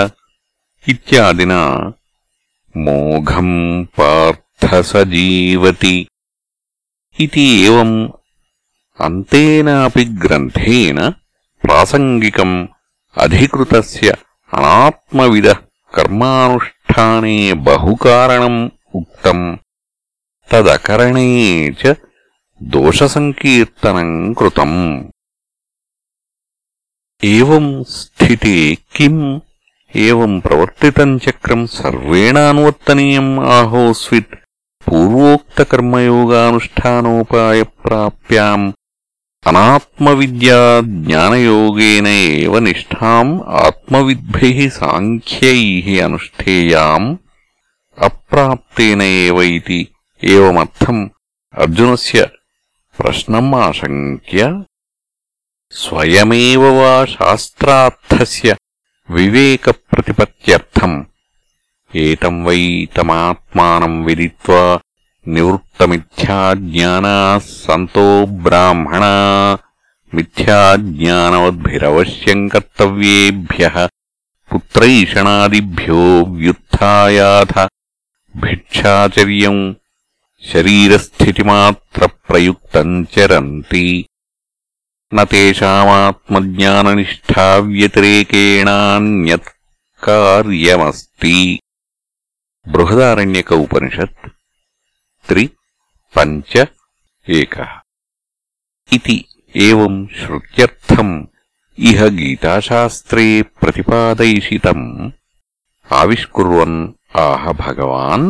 इत्यादिना मोघम् पार्थ स जीवति इति एवम् अन्तेनापि ग्रन्थेन प्रासङ्गिकम् अधिकृतस्य अनात्मविदः कर्मानुष्ठाने बहुकारणम् उक्तम् तदकरणे च दोषसङ्कीर्तनम् कृतम् एवम् स्थिते किम् एवम् प्रवर्तितम् चक्रम् सर्वेण अनुवर्तनीयम् आहोस्वित् पूर्वोक्तकर्मयोगानुष्ठानोपायप्राप्याम् अनात्मविद्याज्ञानयोगेन एव निष्ठाम् आत्मविद्भिः साङ्ख्यैः अनुष्ठेयाम् अप्राप्तेन एव इति एवमर्थम् अर्जुनस्य ప్రశ్నమాశంక్య స్వయమే వా శాస్త్రా వివేక ప్రతిపత్ర్థం ఏతం వై తమాత్మానం విదిత్వా నివృత్తమిథ్యాజ్ఞానాः సంతో బ్రాహ్మణా మిథ్యాజ్ఞానవద్భిరవశ్యం కర్తవ్యేభ్య పుత్రైషణాదిభ్యో వ్యుత్యాథ భిక్షాచర్యం शरीरस्थितिमात्रप्रयुक्तम् चरन्ति न तेषामात्मज्ञाननिष्ठाव्यतिरेकेणान्यत् कार्यमस्ति बृहदारण्यक उपनिषत् त्रि पञ्च एकः इति एवम् श्रुत्यर्थम् इह गीताशास्त्रे प्रतिपादयिषितम् आविष्कुर्वन् आह भगवान्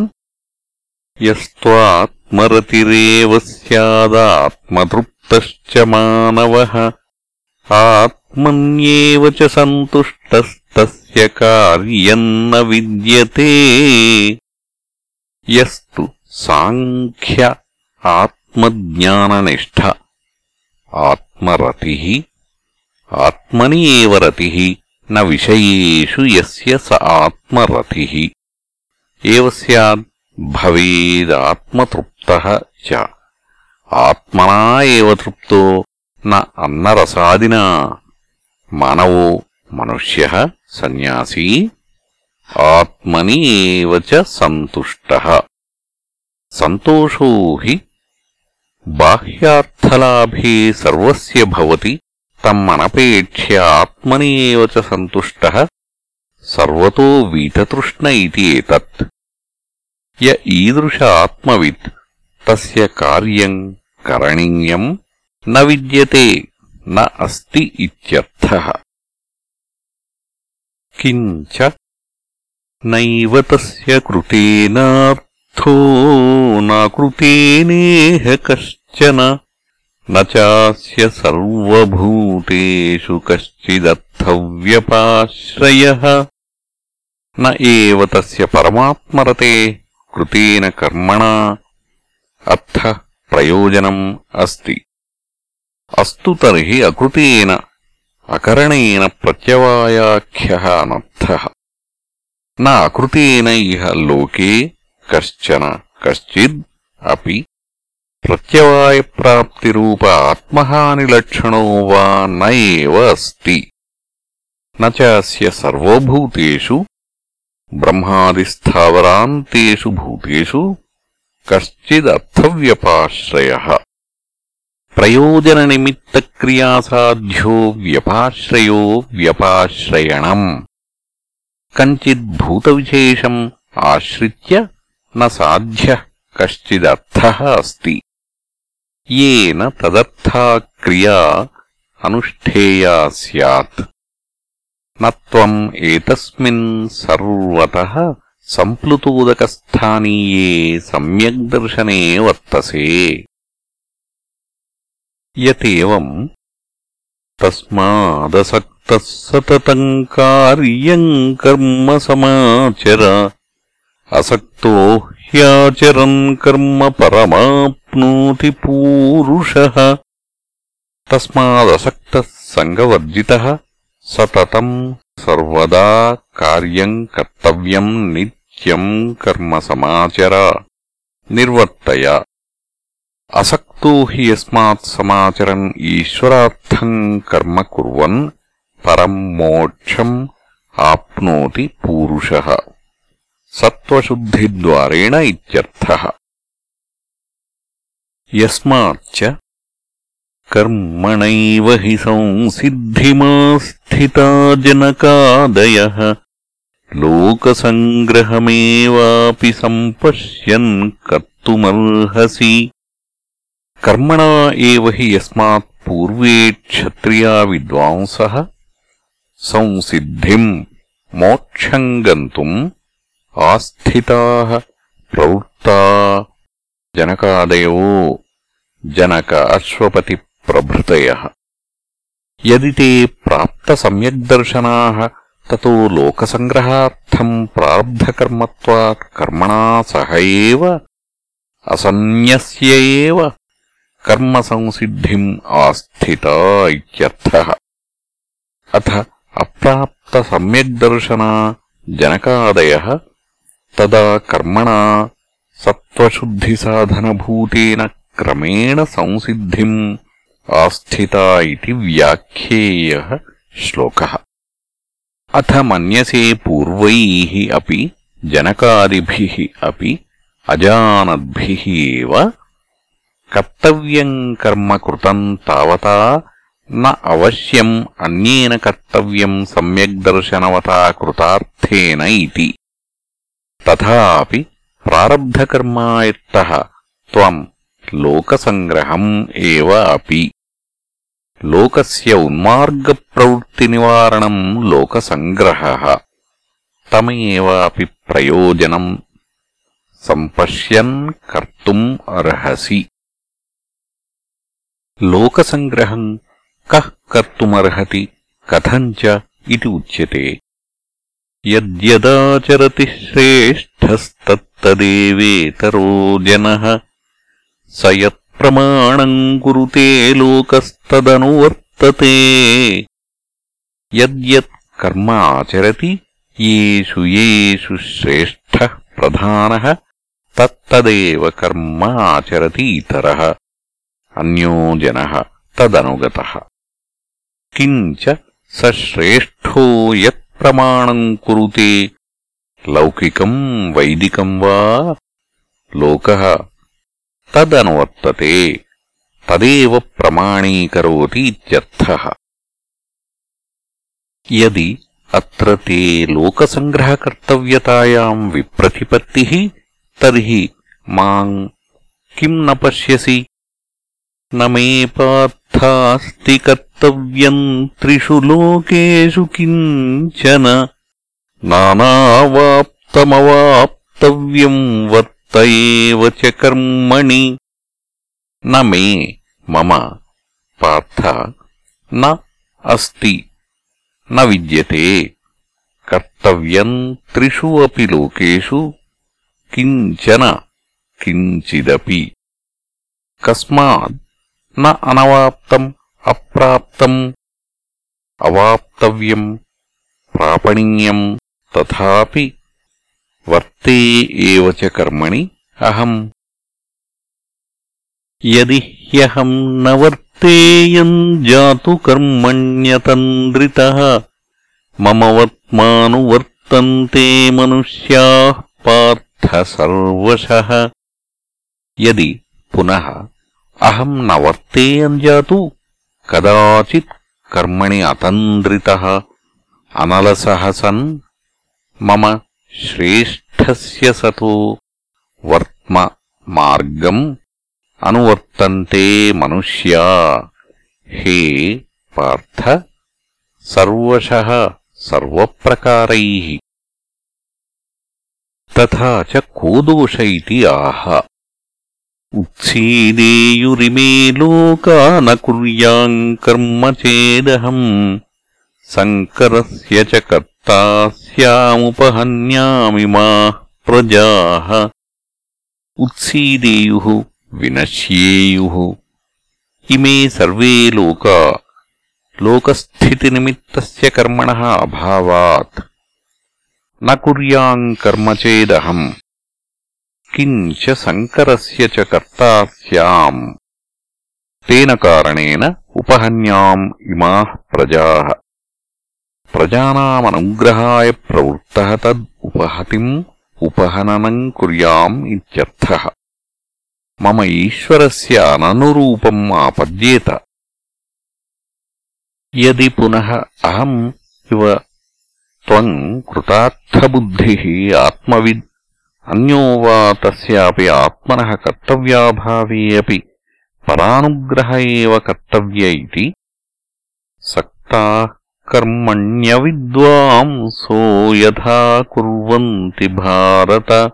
యస్త్వాత్మరతిరేవ స్యాదాత్మతృప్తశ్చ మానవః ఆత్మన్యేవ చ సంతుష్టస్తస్య కార్యం న సాంఖ్య ఆత్మజ్ఞాననిష్ట ఆత్మరతి ఆత్మని రతి న విషయేషు యస్య స ఆత్మరతి ఏవ స్యాద్ భవేదాత్మతృప్త చ. ఆత్మనా ఏవ తృప్తో న అన్నరసాదినా. మానవో మనుష్య సన్యాసీ. ఆత్మని ఏవ చ సంతుష్ట. సంతోషో హి బాహ్యార్థలాభే సర్వస్య భవతి. తమనపేక్ష్య ఆత్మని ఏవ చ సంతుష్ట. సర్వతో వీతతృష్ణ ఇది ఏతత్. य ईदृश आत्मवित् तस्य कार्यम् करणीयम् न विद्यते न अस्ति इत्यर्थः। किञ्च नैव तस्य कृतेनार्थो नाकृतेनेह कश्चन न चास्य सर्वभूतेषु कश्चिदर्थव्यपाश्रयः। न एव तस्य परमात्मरते కృతేన కర్మణ అర్థ ప్రయోజనం అస్తి అస్తు తర్హి అకృతేన అకరణేన ప్రత్యవాయాఖ్య అనర్థ నా అకృతేన ఇహ లోకే కశ్చన కశ్చిద్ అపి ప్రత్యవాయప్రాప్తిరూప ఆత్మహానిలక్షణో వా నేవ అస్తి నచాస్య సర్వభూతేషు బ్రహ్మాదిస్థావరాంతేషు భూతేషు కశ్చిదర్థవ్యపాశ్రయः. ప్రయోజననిమిత్తక్రియాసాధ్యో వ్యపాశ్రయో వ్యపాశ్రయణం. కంచిద్భూతవిశేషం ఆశ్రిత్య సాధ్య కశ్చిదర్థ అస్తి. ఏన తదర్థా క్రియా అనుష్ఠేయా సత్ न त्वम् एतस्मिन् सर्वतः सम्प्लुतोदकस्थानीये सम्यग्दर्शने वर्तसे यतेवम् तस्मादसक्तः सततम् कार्यम् कर्म समाचर असक्तो ह्याचरन् कर्म परमाप्नोति पूरुषः तस्मादसक्तः सङ्गवर्जितः సతతం సర్వదా కార్యం కర్తవ్యం నిత్యం కర్మ సమాచర. నిర్వర్తయ. అసక్తో హి యస్మాత్ సమాచరం ఈశ్వరార్థం కర్మ కుర్వన్ పరం మోక్షం ఆప్నోతి పూరుష. సత్వశుద్ధిద్వారేణ ఇత్యర్థ. యస్మాచ్చ कर्मणैव हि संसिद्धिमास्थिता जनकादयः लोकसङ्ग्रहमेवापि सम्पश्यन् कर्तुमर्हसि। कर्मणा एव हि यस्मात् पूर्वे क्षत्रिया विद्वांसः। संसिद्धिम् मोक्षम् गन्तुम् आस्थिताः प्रवृत्ता। जनकादयो, जनक अश्वपतिप्रभृतयः यदि ते प्राप्तसम्यग्दर्शनाः ततो लोकसङ्ग्रहार्थम् प्रारब्धकर्मत्वात् कर्मणा सह एव असन्न्यस्य एव कर्मसंसिद्धिम् आस्थिता इत्यर्थः अथ अप्राप्तसम्यग्दर्शना जनकादयः तदा कर्मणा सत्त्वशुद्धिसाधनभूतेन क्रमेण संसिद्धिम् ఆస్థితా ఇది వ్యాఖ్యేయ శ్లోక అథ మన్యసే పూర్వై అపి జనకాదిభి అపి అజానద్భి కర్తవ్యం కర్మ కృతం తావతా న అవశ్యం అన్యేన కర్తవ్యం సమ్యగ్దర్శనవతా కృతార్థేన ఇది తథాపి ప్రారబ్ధకర్మాయత్త త్వం లోకసంగ్రహం ఏవ అపి లోకస్య ఉన్మార్గ ప్రవృత్తి నివారణం లోక సంగ్రహ తమేవాపి ప్రయోజనం సంపశ్యన్ కర్తుం అర్హసి. లోక సంగ్రహం కః కర్తుమర్హతి కథం చ ఇది ఉచ్యతే. యద్యదాచరతి శ్రేష్టస్తత్తదేవేతరో జన సయత్ ప్రమాణం కరుతే లోకస్తదనువర్తతే. యద్యత్ కర్మ ఆచరతి యేషు యేషు శ్రేష్ఠ ప్రధాన తత్తదేవ కర్మ ఆచరతి ఇతర అన్యో జన తదనుగత. కించ స యత్ ప్రమాణం కురుతే లౌకికం వైదికం వా లోక తదనువర్తతే. తదే ప్రమాణీకరోతీ ఇత్యర్థः. యది అత్ర తే లోకసంగ్రహకర్తవ్యతాయాం విప్రతిపత్తిః తర్హి మాం కిం న పశ్యసి? నే పాస్తి కర్తవ్యం త్రిషు లోకేషు కిచన. నానావాప్తమవాప్తవ్యం వర్త वर्त एव च कर्मणि न मे मम पार्थ न अस्ति न विद्यते कर्तव्यम् त्रिषु अपि लोकेषु किञ्चन किञ्चिदपि कस्मात् न अनवाप्तम् अप्राप्तम् अवाप्तव्यम् प्रापणीयम् तथापि वर्ते एव च कर्मणि, अहम्। यदि ह्यहम् न वर्तेयम् जातु कर्मण्यतन्द्रितः, मम वर्त्मानुवर्तन्ते मनुष्याः पार्थ सर्वशः। यदि पुनः अहम् न वर्तेयम् जातु, कदाचित् कर्मणि अतन्द्रितः अनलसः सन् मम శ్రేష్టస్య సతో వర్త్మ మార్గం అనువర్తంతే మనుష్యా. హే పార్థ సర్వశ సర్వప్రకారైః. తథా చ కో ఇతి ఆహ. ఉత్సీదేయురిమే లోకా న కర్మ చేదహం. సంకరస్య చ కర్త स्यामुपहन्यामिमाः प्रजाः उत्सीदेयुः विनश्येयुः इमे सर्वे लोका लोकस्थितिनिमित्तस्य कर्मणः अभावात् न कुर्याम् कर्म चेदहम् किञ्च सङ्करस्य च कर्ता स्याम् तेन कारणेन उपहन्याम् इमाः प्रजाः ప్రజానామనుగ్రహాయ ప్రవృత్త తద్ ఉపహతిం ఉపహననం కుర్యాం మమ ఈశ్వరస్య అననురూపం ఆపద్యేత యది పునః అహం ఇవ త్వం కృతార్థబుద్ధిః ఆత్మవిద్ అన్యో వా తస్యాపి ఆత్మన కర్తవ్యాభావే అపి పరానుగ్రహ ఏవ కర్తవ్య ఇతి సక్తా कर्मण्यविद्वांसो यथा कुर्वन्ति भारत।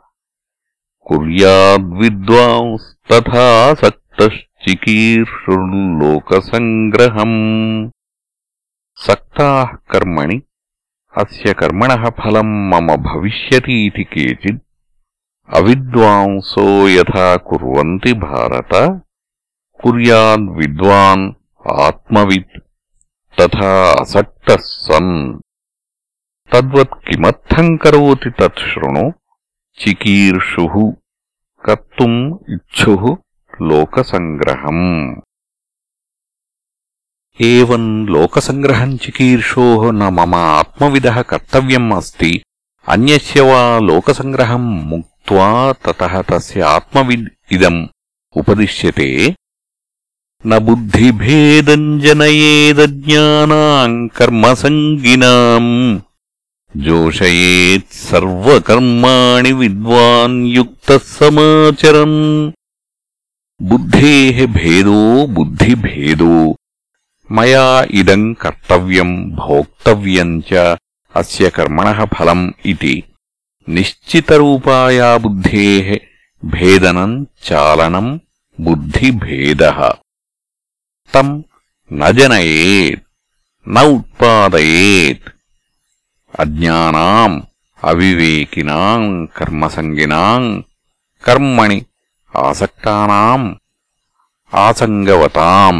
कुर्याद्विद्वांस्तथा सक्तश्चिकीर्षुर्लोकसङ्ग्रहम् सक्ताः कर्मणि, अस्य कर्मणः फलम् मम भविष्यतीति केचित्। अविद्वांसो यथा कुर्वन्ति भारत। कुर्याद्विद्वान् आत्मवित्। తథా అసక్త సన్ తద్వత్ కిమర్థం కరోతి తత్ శృణు చికీర్షుః కర్తుम् ఇచ్ఛుः లోకసంగ్రహం ఏవం లోకసంగ్రహం చికీర్షో న మమ ఆత్మవిద కర్తవ్యం అస్తి అన్యస్య వా లోకసంగ్రహం ముక్త్వా తతः తస్య ఆత్మవిద్ ఇదం ఉపదిశ్యతే న బుద్ధిభేదం జనయేదజ్ఞానాम् కర్మసంగినాम् జోషయేత్ సర్వకర్మాణి విద్వాన్ యుక్తः సమాచరన్ బుద్ధేః భేదో బుద్ధిభేదో. మయా ఇదం కర్తవ్యం భోక్తవ్యం చ అస్య కర్మణः ఫలం ఇతి నిశ్చితరూపాయా బుద్ధేः భేదనం చాలనం బుద్ధిభేదः. తమ్ న జనయేత్ న ఉత్పాదయేత్ అజ్ఞానాం అవివేకినాం కర్మసంగినాం కర్మణి ఆసక్తానాం ఆసంగవతాం.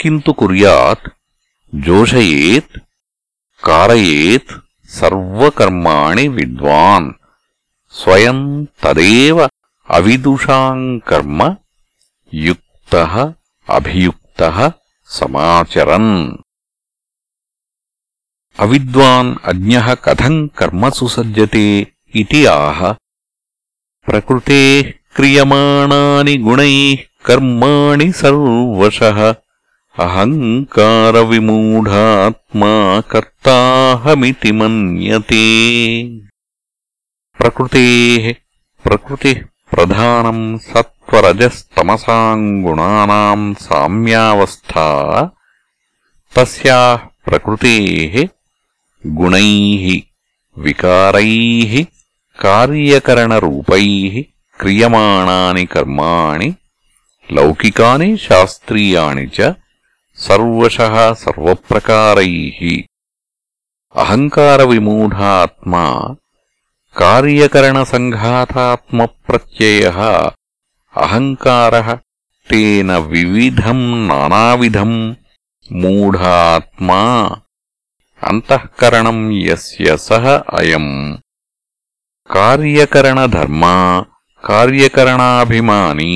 కింతు కుర్యాత్ జోషయేత్ కారయేత్ సర్వకర్మాణి విద్వాన్. స్వయం తదేవ అవిదుషాం కర్మ యుక్తః అభియుక్తः సమాచరన్ అవిద్వాన్ అజ్ఞः కథం కర్మసు సజ్జతే ఇతి ఆహ ప్రకృతేః క్రియమాణాని గుణైః కర్మాణి సర్వశః అహంకారవిమూఢాత్మా కర్తాహమితి మన్యతే ప్రకృతేః ప్రకృతిः ప్రధానం त्वरजस्तमसाम् गुणानाम् साम्यावस्था तस्याः प्रकृतेः गुणैः विकारैः कार्यकरणरूपैः क्रियमाणानि कर्माणि లౌకికాని శాస్త్రీయాణి చ సర్వశ సర్వప్రకారై అహంకారవిమూఢాత్మా కార్యకరణసంఘాతాత్మప్రత్యయ అహంకారः తేన వివిధం నానావిధం మూఢాత్మా అంతఃకరణం యస్య సహ అయం. కార్యకరణధర్మా కార్యకరణాభిమానీ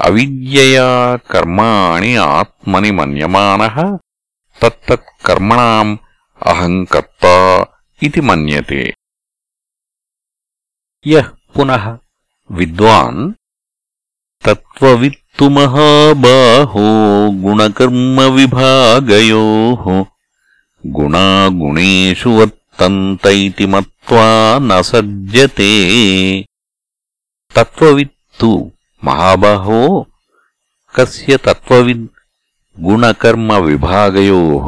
అవిద్యయా కర్మాణి ఆత్మని మన్యమాన తత్తత్కర్మణాం అహంకర్త ఇది మన్యతే. యః పునః విద్వాన్ तत्त्ववित्तु महाबाहो गुणकर्मविभागयोः गुणागुणेषु वर्तन्त इति मत्वा न सज्जते। तत्त्ववित्तु महाबाहो कस्य तत्त्वविद् गुणकर्मविभागयोः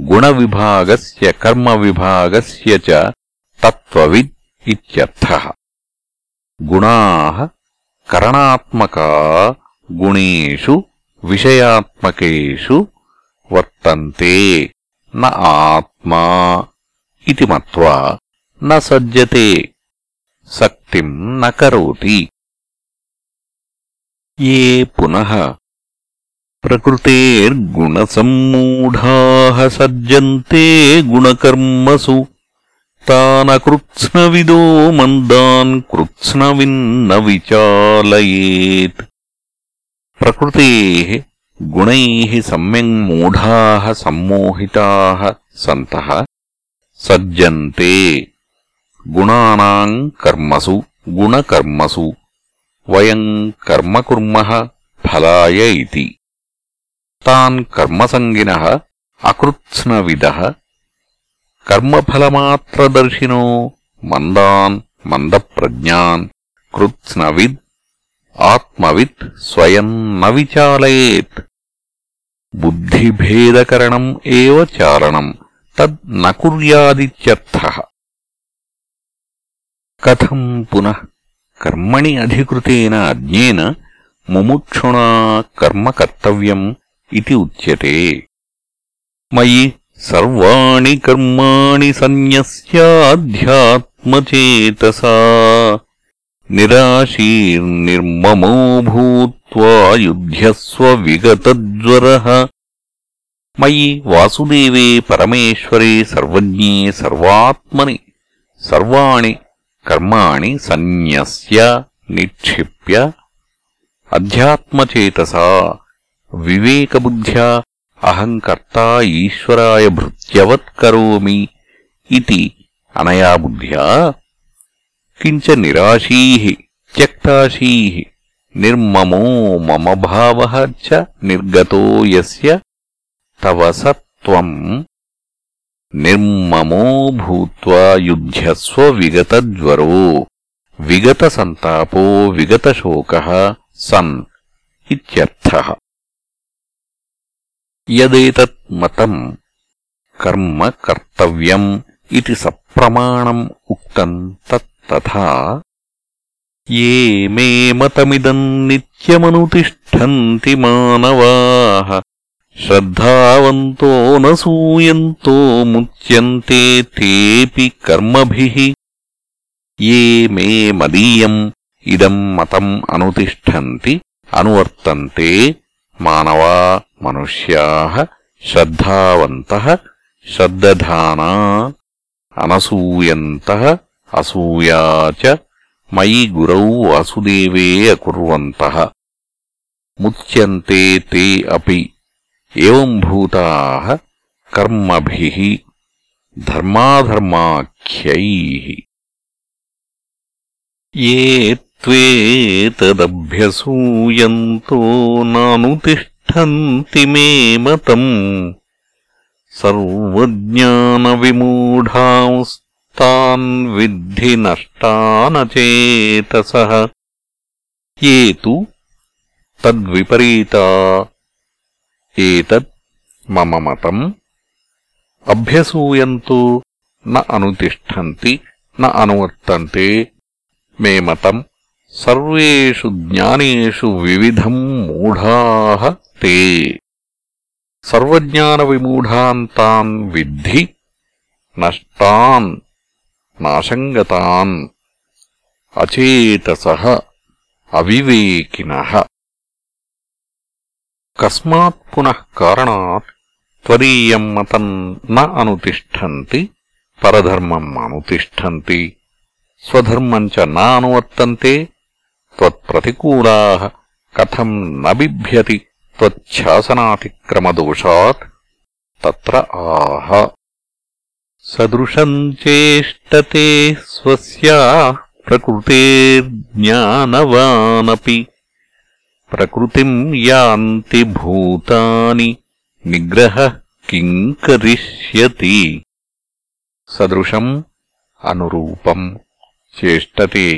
गुणविभागस्य कर्मविभागस्य च तत्त्ववित् इत्यर्थः। गुणाः కరణాత్మకా గుణేషు విషయాత్మకేషు వర్తంతే న ఆత్మా ఇది మత్వా న సజ్జతే సక్తిం న కరోతి. ఏ పునః ప్రకృతేర్గుణసమ్మూఢా సజ్జంతే గుణకర్మసు తానకృత్స్నవిదో మందాన్ కృత్స్నవిన్న విచాలయేత్ ప్రకృతే గుణై సమ్యగ్ మూఢా సమ్మోహితా సంత సజ్జంతే. గుణానాం కర్మసు గుణకర్మసు వయం కర్మ కుర్మ ఫలాయ ఇది తాన్ కర్మసంగిన అకృత్స్నవిద కర్మఫలమాత్రదర్శినో మందాన్ మందప్రజ్ఞాన్ కృత్స్నవిద్ ఆత్మవిత్ స్వయం న విచాలయేత్ బుద్ధిభేదకరణం ఏవ చారణం తద్ న కుర్యాదిత్యర్థః కథం పునః కర్మణి అధికృతేన అజ్ఞేన ముముక్షుణా కర్మ కర్తవ్యం ఇది ఉచ్యతే. మయి సర్వాణి కర్మాణి సన్యస్యాధ్యాత్మచేతసా నిరాశీర్నిర్మమో భూత్వా యుధ్యస్వ విగతజ్వరః. మయి వాసుదేవే పరమేశ్వరే సర్వజ్ఞే సర్వాత్మని సర్వాణి కర్మాణి సన్యస్య నిక్షిప్య. అధ్యాత్మచేతసా వివేకబుద్ధ్యా అహం కర్తా ఈశ్వరాయ భృత్యవత్ కరోమి ఇతి అనయా బుద్ధ్యా? కించ నిరాశీ త్యక్తాశీ నిర్మమో మమ భావ చ నిర్గతో యస్య తవ సత్వం. నిర్మమో భూత్వా యుధ్యస్వ విగతజ్వరో విగతసంతాపో విగతశోకः సన్ ఇత్యర్థः। యదేతత్ మతం కర్మ కర్తవ్యం ఇది సప్రమాణం ఉక్తం తత్తథా ఏ మే మతమిదం నిత్యమనుతిష్టంతి మానవాః. శ్రద్ధావంతో నూయంతో ముచ్యంతే తేపి కర్మభిః. ఏ మే మదీయం ఇదం మతం అనుతిష్టంతి అనువర్తంతే మానవా మనుష్యా శ్రద్ధావంత శ్రద్ధానా అనసూయంత అసూయా చ మయి గురౌ వాసుదేవే అకుర్వంతः ముచ్యంతే తే అపి ఏవంభూతాः కర్మభి ధర్మాధర్మాఖ్యై. ఏ त्वेतदभ्यसूयन्तो नानुतिष्ठन्ति मे मतम् सर्वज्ञानविमूढांस्तान् विद्धि नष्टानचेतसः ये तु तद्विपरीता एतत् मम मतम् अभ्यसूयन्तो न अनुतिष्ठन्ति न अनुवर्तन्ते मे मतम् సర్వేషు జ్ఞానేషు వివిధం మూఢాః తే. సర్వజ్ఞానవిమూఢాన్ తాన్ విద్ధి నష్టాన్ నాశంగతాన్ అచేతసః అవివేకినః. కస్మాత్ పునః కారణాత్ త్వరీయం మతం న అనుతిష్టంతి పరధర్మం అనుతిష్టంతి స్వధర్మం చ నా అనువర్తంతే త్వత్ప్రతికూలాः కథం న బిభ్యతి త్వచ్ఛాసనాతిక్రమదోషాత్ తత్ర ఆహ సదృశం చేష్టతే స్వస్యాः ప్రకృతేర్జ్ఞానవానపి ప్రకృతిం యాంతి భూతాని నిగ్రహ కిం కరిష్యతి సదృశం అనురూపం చేష్టతే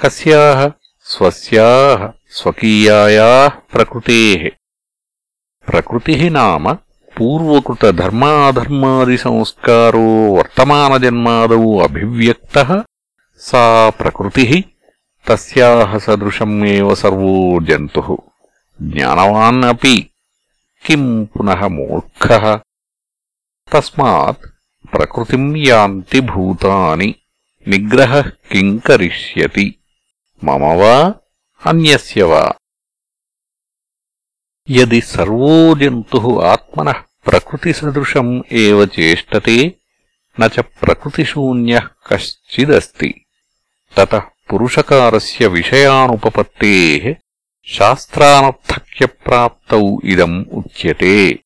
కస్యాః స్వస్యాః స్వకీయాయాः ప్రకృతేః. ప్రకృతిః నామ పూర్వకృతధర్మాధర్మాదిసంస్కారో వర్తమానజన్మాదౌ అభివ్యక్తः. సా ప్రకృతిః తస్యాః సదృశమేవ సర్వో జంతుః. జ్ఞానవాన్ అపి కిం పునః మూర్ఖः. తస్మాత్ ప్రకృతిం యాంతి భూతాని నిగ్రహ కిం మమ వా అన్యస్య వా యది సర్వో జంతు ఆత్మన ప్రకృతిసదృశం ఏవ చేష్టతే న చ కశ్చిదస్తి తతः పురుషకారస్య విషయానుపపత్తేः శాస్త్రానర్థక్యప్రాప్తౌ ఇదం ఉచ్యతే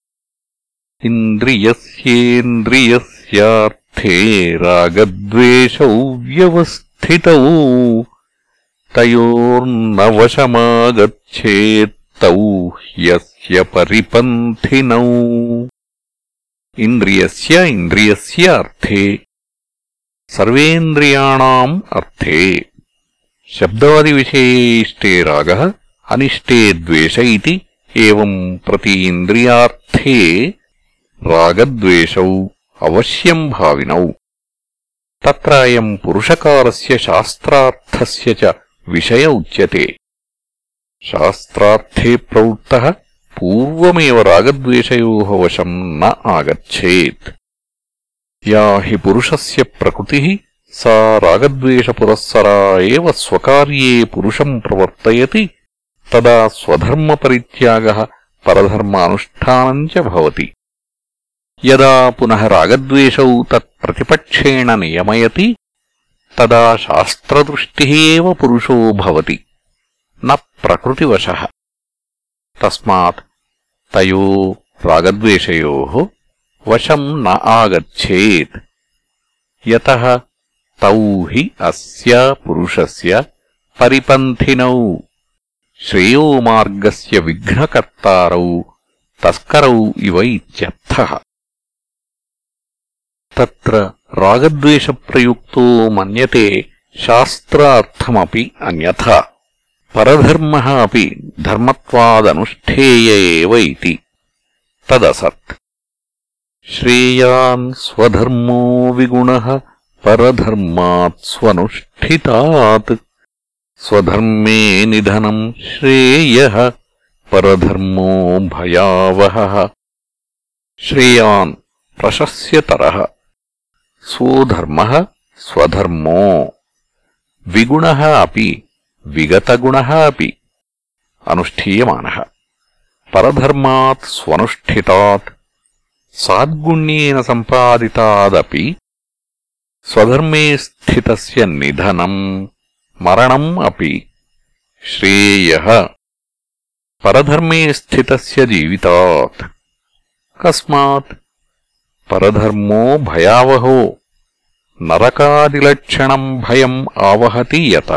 ఇంద్రియస్యేంద్రియస్యార్థే రాగద్వేషౌ వ్యవస్థితౌ తయోర్నవశమాగచ్చేత్తౌ హ్యస్య పరిపంథినౌ ఇంద్రియస్య ఇంద్రియస్య అర్థే సర్వేంద్రియాణాం అర్థే శబ్దాదివిషయే ఇష్టే రాగ అనిష్టే ద్వేష ఇది ఏం ప్రతి ఇంద్రియార్థే రాగద్వేషౌ అవశ్యం భావినౌ తత్ర అయం పురుషకారస్య శాస్త్రార్థస్య చ విషయ ఉచ్యతే. శాస్త్రార్థే ప్రవృత్త పూర్వమేవ రాగద్వేషయో వశం న ఆగచ్చేత్. యా హి పురుషస్య ప్రకృతి సా రాగద్వేషపురస్సరా ఏవ స్వకార్యే పురుషం ప్రవర్తయతి తదా స్వధర్మపరిత్యాగ పరధర్మానుష్ఠానం చ భవతి. యదా పునః రాగద్వేషౌ తత్ప్రతిపక్షేణ నియమయతి తదా శాస్త్రదృష్టిः एव పురుషో భవతి న ప్రకృతివశः. తస్మాత్ తయో రాగద్వేషయోः వశం న ఆగచ్చేత్. యతః తౌ హి అస్య పురుషస్య పరిపంథినౌ శ్రేయోమార్గస్య విఘ్నకర్తారౌ తస్కరౌ ఇవ ఇత్యర్థः. तत्र रागद्वेषप्रयुक्तो मन्यते शास्त्रार्थमपि अन्यथा परधर्मः अपि धर्मत्वादनुष्ठेय एव इति तदसत् श्रेयान् स्वधर्मो विगुणः परधर्मात् स्वनुष्ठितात् स्वधर्मे निधनम् श्रेयः परधर्मो भयावहः श्रेयान् प्रशस्यतरः సోధర్మ స్వధర్మో విగుణ అపి విగతగుణ అపి అనుష్ఠీయమాన పరధర్మాత్ స్వనుష్ఠితాత్ సాద్గుణ్యేన సంపాదితాదపి స్వధర్మే స్థితస్య నిధనం మరణం అపి శ్రేయః పరధర్మే స్థితస్య జీవితాత్ కస్మాత్ పరధర్మో భయావహో నరకాదిలక్షణం భయం ఆవహతి యత.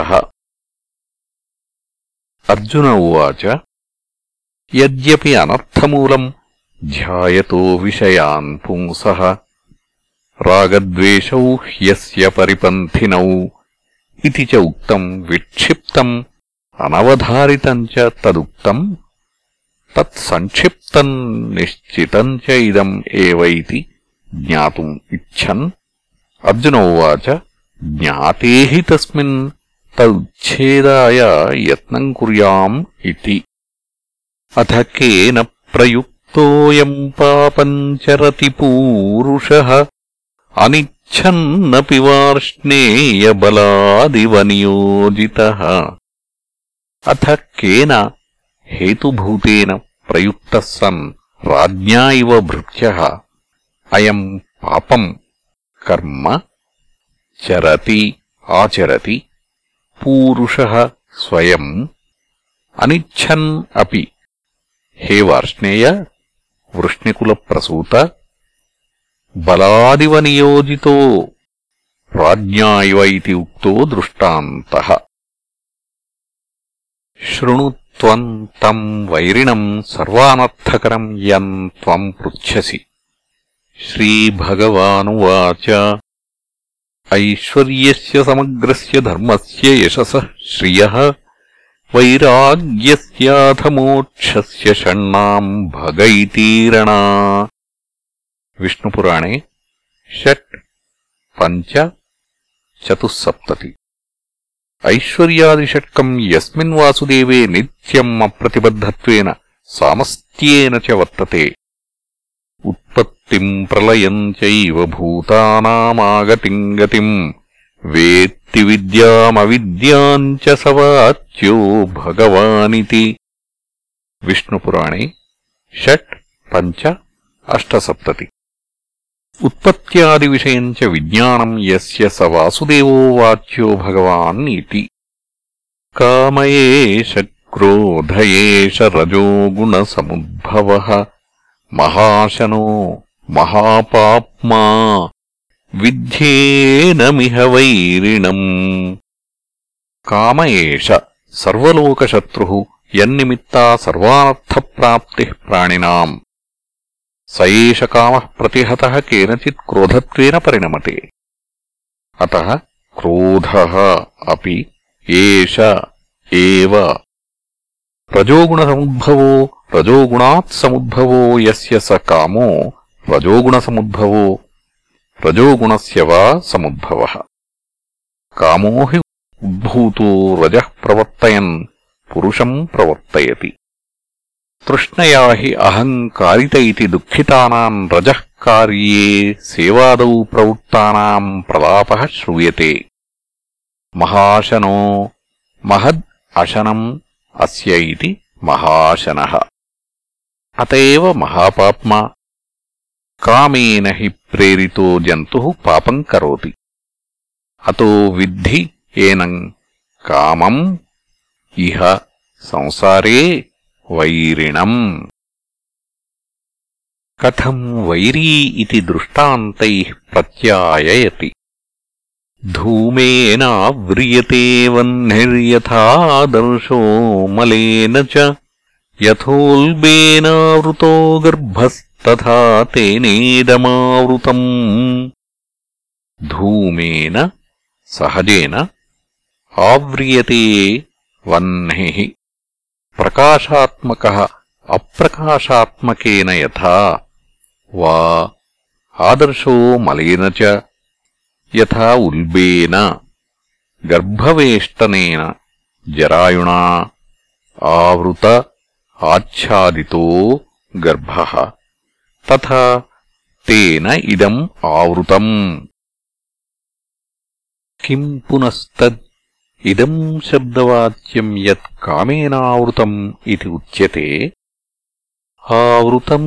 అర్జున ఉచ యపి అనర్థమూలం ధ్యాయతో విషయాన్ పుంస. రాగద్వేషౌ హ్యస్య పరిపంథినౌ ఇది చ విక్షిప్తం అనవధారితం తదుక్తం తత్సంక్షిప్తం నిశ్చితం చ ఏతి జ్ఞాతుం ఇచ్చన్ అర్జున ఉచ జ్ఞాతే హి తస్మిన్ తచ్ఛేదాయ యత్నం కురయాం ఇది అథ కేన ప్రయుక్తోయం పాపం చరతి పూరుష అనిచ్చన్నపి వార్ష్ణేయబలాదివ నియోజిత అథ కేన హేతుభూతేన ప్రయుక్త సన్ రాజ్ఞా ఇవ భృత్య అయం పాపం కర్మ చరతి ఆచరతి పూరుష స్వయం అనిచ్చన్ అపి హే వార్ష్ణేయ వృష్ణికుల ప్రసూత బలాదివ నియోజితో రాజ్ఞా ఇవ ఇది ఉక్తో దృష్టాంత శృణుత్వం తం వైరిణం సర్వానర్థకరం యన్ పృచ్ఛసి श्रीभगवानुवाच ऐश्वर्यस्य समग्रस्य धर्मस्य यशसः श्रियः वैराग्यस्याथ मोक्षस्य षण्णाम् भग इतीरणा विष्णुपुराणे षट् पञ्च चतुःसप्तति ऐश्वर्यादिषट्कम् यस्मिन् वासुदेवे नित्यम् अप्रतिबद्धत्वेन सामस्त्येन च वर्तते ఉత్పత్తిం ప్రళయం చైవ భూతానామాగతిం గతిం వేత్తి విద్యామవిద్యాం సవాచ్యో భగవానితి. విష్ణుపురాణే షట్ పంచ అష్టసప్తతి. ఉత్పత్యాదివిషయం చ విజ్ఞానం ఎస్ స వాసుదేవో వాచ్యో భగవాన్ ఇతి కామ ఏష క్రోధ महाशनो महापाप्मा विध्येनमिह वैरिणम् काम एष सर्वलोकशत्रुः यन्निमित्ता सर्वानर्थप्राप्तिः प्राणिनाम् स एष कामः प्रतिहतः केनचित् क्रोधत्वेन परिणमते अतः क्रोधः अपि एष एव రజోగుణసముద్భవో రజోగుణాత్సముద్భవో యస్య స కామో రజోగుణసముద్భవో రజోగుణస్య వా సముద్భవः కామో హి ఉద్భూతో రజः ప్రవర్తయన్ పురుషం ప్రవర్తయతి తృష్ణయా హి అహంకారిత ఇతి దుఃఖితానాम् రజः కార్యే సేవాదౌ ప్రవృత్తానాम् ప్రలాపः శ్రూయతే మహాశనో మహద్ అశనం అస్య ఇది మహాశనः. అత ఏవ మహాపాప్మా. కామేన హి ప్రేరితో జంతు పాపం కరోతి. అతో విద్ధి ఏనం కామం ఇహ సంసారే వైరిణం. కథం వైరీ ఇది దృష్టాంతై ప్రత్యాయయతి. धूमेनाव्रियते वह्निर्यथादर्शो मलेन च यथोल्बेनावृतो गर्भस्तथा तेनेदमावृतम् धूमेन सहजेन ఆవ్రియతే వహ్ని ప్రకాశాత్మక అప్రకాశాత్మకేన యథా వా ఆదర్శో మలిన చ యథా ఉల్బేన గర్భవేష్టనేన జరాయుణా ఆవృత ఆచ్ఛాదితో గర్భ తథా తేన ఇదం ఆవృతం. కిం పునస్తద్ ఇదం శబ్దవాచ్యం యత్ కామేనావృతం ఇది ఉచ్యతే. ఆవృతం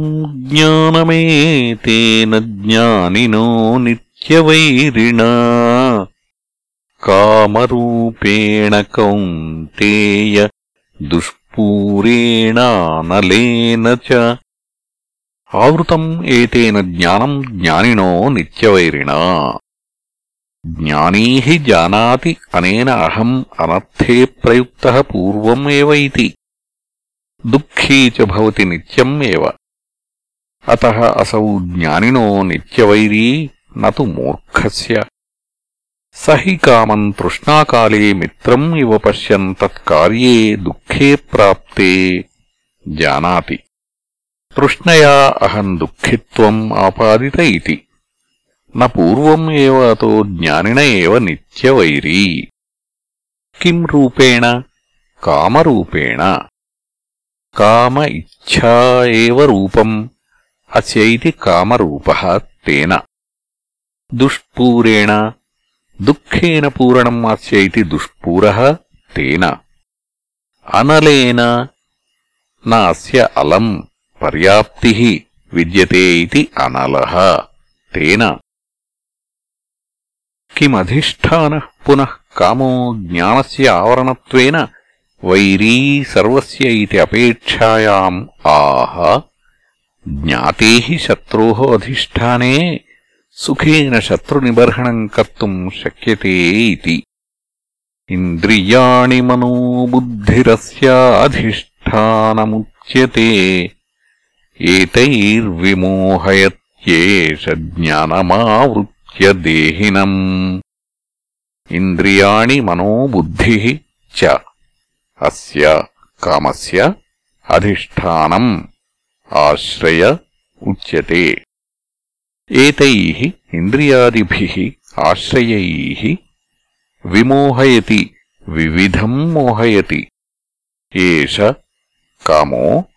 జ్ఞానమే తేన జ్ఞానినో నిత్య నిత్యవైరిణా కామరూపేణ కౌంతేయ దుష్పూరేణానలేన చ. ఆవృతం ఏతేన జ్ఞానం జ్ఞానినో నిత్యవైరిణా. జ్ఞానీ హి జానాతి అనేన అహం అనర్థే ప్రయుక్తः పూర్వం ఏవ ఇతి దుఃఖీ చ భవతి నిత్యం ఏవ. అతः అసౌ జ్ఞానినో నిత్యవైరీ నతు మూర్ఖస్య. స హి కామం తృష్ణాకాలే మిత్రం ఇవ పశ్యన్ తత్కార్యే దుఃఖే ప్రాప్తే. జానాతి. తృష్ణయా అహం దుఃఖిత్వం ఆపాదిత ఇతి. న పూర్వం ఏవ అతో జ్ఞానిన ఏవ నిత్యవైరీ. కిం రూపేణ? కామరూపేణ. కామ ఇచ్ఛా ఏవ రూపం? అస్య ఇతి కామరూపः తేన. దుష్పూరేణ దుఃఖేన పూరణం అస్య ఇతి దుష్పూరः తేన అనలేన న అస్య అలం పర్యాప్తిः విద్యతే ఇతి అనలः తేన కిమధిష్టానः పునః కామో జ్ఞానస్య ఆవరణత్వేన వైరీ సర్వస్య ఇతి అపేక్షాయాम् ఆహ జ్ఞాతే హి శత్రోः అధిష్టానే సుఖేన శత్రునిబర్హణం కర్తుం శక్యతే ఇది ఇంద్రియాణి మనోబుద్ధిరస్యాధిష్టానముచ్యతే ఏతైర్విమోహయత్యేష జ్ఞానమావృత్య దేహినం ఇంద్రియాణి మనోబుద్ధి చ అస్య కామస్య అధిష్టానం ఆశ్రయ ఉచ్యతే एतैः इन्द्रियादिभिः आश्रयैः विमोहयति विविधम् मोहयति। एष कामो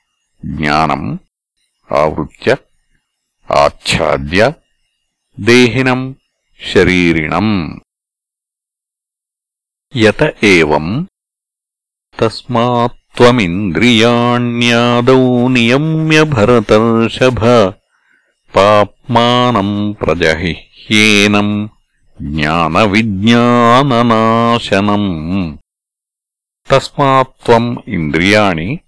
ज्ञानम् आवृत्य आच्छाद्य देहिनम् शरीरिणम्। यत एवम् तस्मात् त्वमिन्द्रियाण्यादौ नियम्य भरतर्षभ। పాప్మానం ప్రజహిహ్యేనం జ్ఞానవిజ్ఞాననాశనం. తస్మాత్వం ఇంద్రియాణి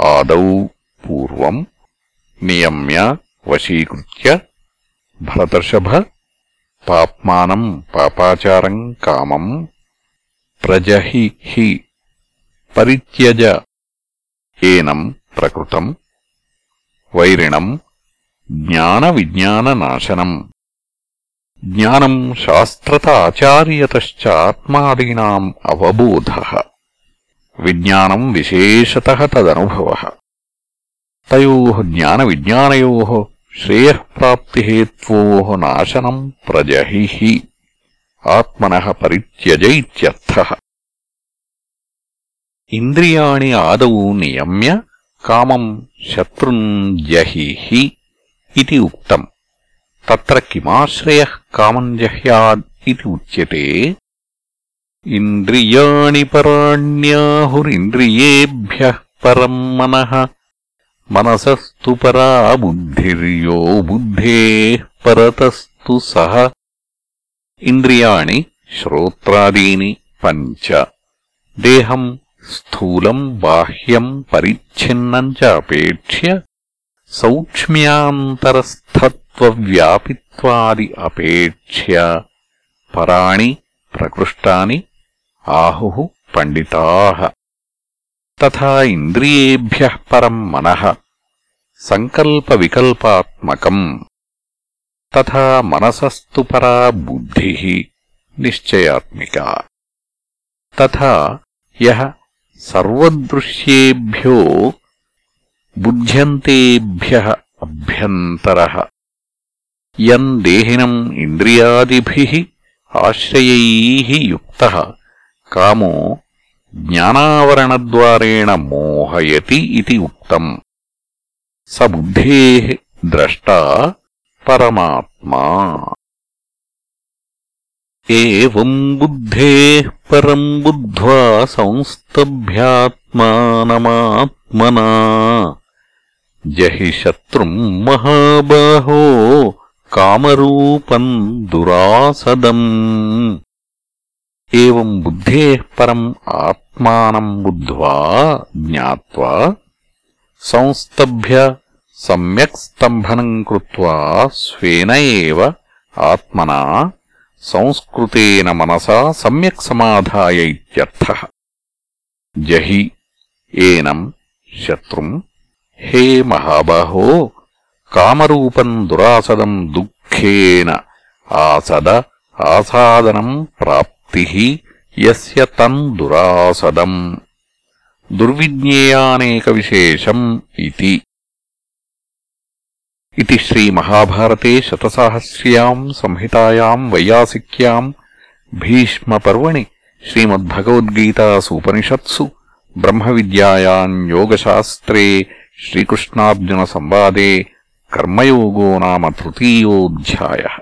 ఆదౌ పూర్వం నియమ్య వశీకృత్య భరతర్షభ పాప్మానం పాపాచారం కామం ప్రజహి హి పరిత్యజ. ఏనం ప్రకృతం వైరిణం జ్ఞానవిజ్ఞాననాశనం. జ్ఞానం శాస్త్రత ఆచార్యతశ్చ ఆత్మాదీనాम् అవబోధः. విజ్ఞానం విశేషతः తదనుభవः. తయోः జ్ఞానవిజ్ఞానయోः శ్రేయఃప్రాప్తిహేత్వోः నాశనం ప్రజహి. ఆత్మన పరిత్యజ ఇత్యర్థः ఇంద్రియాణి ఆదౌ నియమ్య కామం శత్రుం జహిహి इति उक्तम् तत्र किमाश्रयः कामम् जह्यात् इति उच्यते इन्द्रियाणि पराण्याहुरिन्द्रियेभ्यः परम् मनः मनसस्तु परा बुद्धिर्यो बुद्धेः परतस्तु सः इन्द्रियाणि श्रोत्रादीनि पञ्च देहम् स्थूलम् बाह्यम् परिच्छिन्नम् च अपेक्ष्य సౌక్ష్మ్యాంతరస్థత్వ్యాపిత్వాది అపేక్ష్య పరాణి ప్రకృష్టాని ఆహు పండితాః. తథా ఇంద్రియేభ్యః పరం మనః సంకల్పవికల్పాత్మకం. తథా మనసస్తు పరా బుద్ధి నిశ్చయాత్మికా. తథా యః సర్వదృశ్యేభ్యో బుధ్యంతేభ్యః అభ్యంతరః. యం దేహినం ఇంద్రియాదిభిః ఆశ్రయైః యుక్తః. కామో జ్ఞానావరణద్వారేణ మోహయతి ఇది ఉక్తం. స బుద్ధేః ద్రష్టా పరమాత్మా. ఏం బుద్ధే పరం బుద్ధ్వా సంస్తభ్యాత్మానమాత్మనా जहि शत्रुम् महाबाहो कामरूपम् दुरासदम्। एवम् बुद्धेः परम् आत्मानम् बुद्ध्वा ज्ञात्वा संस्तभ्य सम्यक् स्तम्भनम् कृत्वा स्वेन एव आत्मना संस्कृतेन मनसा सम्यक् समाधाय इत्यर्थः। जहि एनम् शत्रुम् हे महाबाहो कामरूपम् दुरासदम् दुःखेन आसद आसादनम् प्राप्तिः यस्य तम् दुरासदम् दुर्विज्ञेयानेकविशेषम् इति इति श्रीमहाभारते शतसाहस्र्याम् संहितायाम् वैयासिक्याम् भीष्मपर्वणि श्रीमद्भगवद्गीतासूपनिषत्सु ब्रह्मविद्यायाम् योगशास्त्रे श्रीकृष्णार्जुनसंवादे कर्मयोगो नाम तृतीयोऽध्यायः